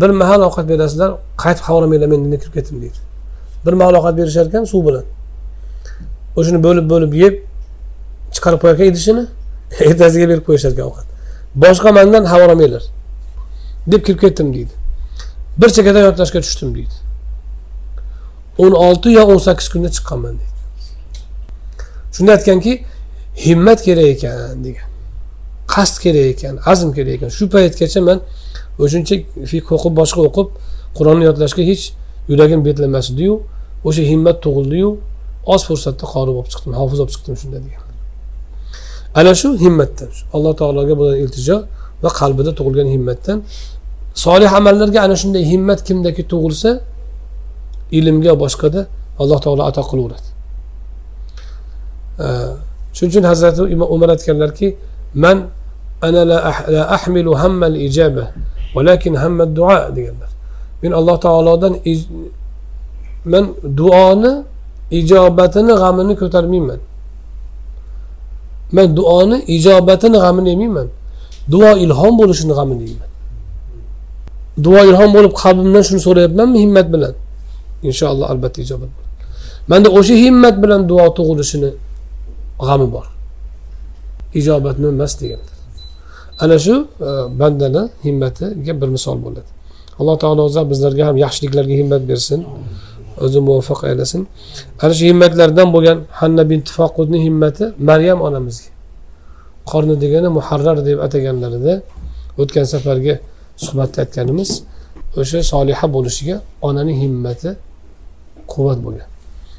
bir mahal ovqat berasizlar qaytib xabar olmanglar men endi kirib ketdim deydi. Bir mahal ovqat berishar ekan suv bilan o'shani bo'lib bo'lib yeb chiqarib qo'yar ekan idishini. [LAUGHS] ertasiga berib qo'yishar ekan ovqat. Boshqa mandan xabar olmanglar deb kirib ketdim deydi. Bir chekkadan yodlashga tushdim deydi. O'n olti yo o'n sakkiz kunda chiqqanman deydi. Shunda aytganki himmat kerak ekan degan qasd kerak ekan azm kerak ekan shu paytgacha man o'shuncha fiq o'qib boshqa o'qib qur'onni yodlashga hech yuragim betlamas ediyu o'sha himmat tug'ildiyu oz fursatda qori bo'lib chiqdim hofiz bo'lib chiqdim shunda degan. Ana shu himmatdan alloh taologa bo'lgan iltijo va qalbida tug'ilgan himmatdan. Solih amallarga ana shunday himmat kimdaki tug'ilsa ilmga boshqada alloh taolo ato qilaveradi. Shuning uchun hazrati umar aytganlarki man ana la ah- ahmilu hammal ijaba valakin hamma duo deganlar. Men alloh taolodan man duoni ijobatini g'amini ko'tarmayman. Man duoni ijobatini g'amini yemayman. Duo ilhom bo'lishini g'amini yeyman duo ilhom bo'lib qalbimdan shuni so'rayapmanmi? Himmat bilan. Inshaalloh albatta ijobat bo'ladi. Manda o'sha himmat bilan duo tug'ilishini g'ami bor. Ijobatni emas deganlar ana shu e, bandani himmatiga bir misol bo'ladi. Alloh taolo bizlarga ham yaxshiliklarga himmat bersin. O'zi muvaffaq aylasin. Ana shu himmatlardan bo'lgan hanna bin faqudni himmati maryam onamizga. Qorni degani muharrar deb ataganlarida o'tgan safargi suhbatda aytganimiz o'sha soliha bo'lishiga onaning himmati quvvat bo'lgan.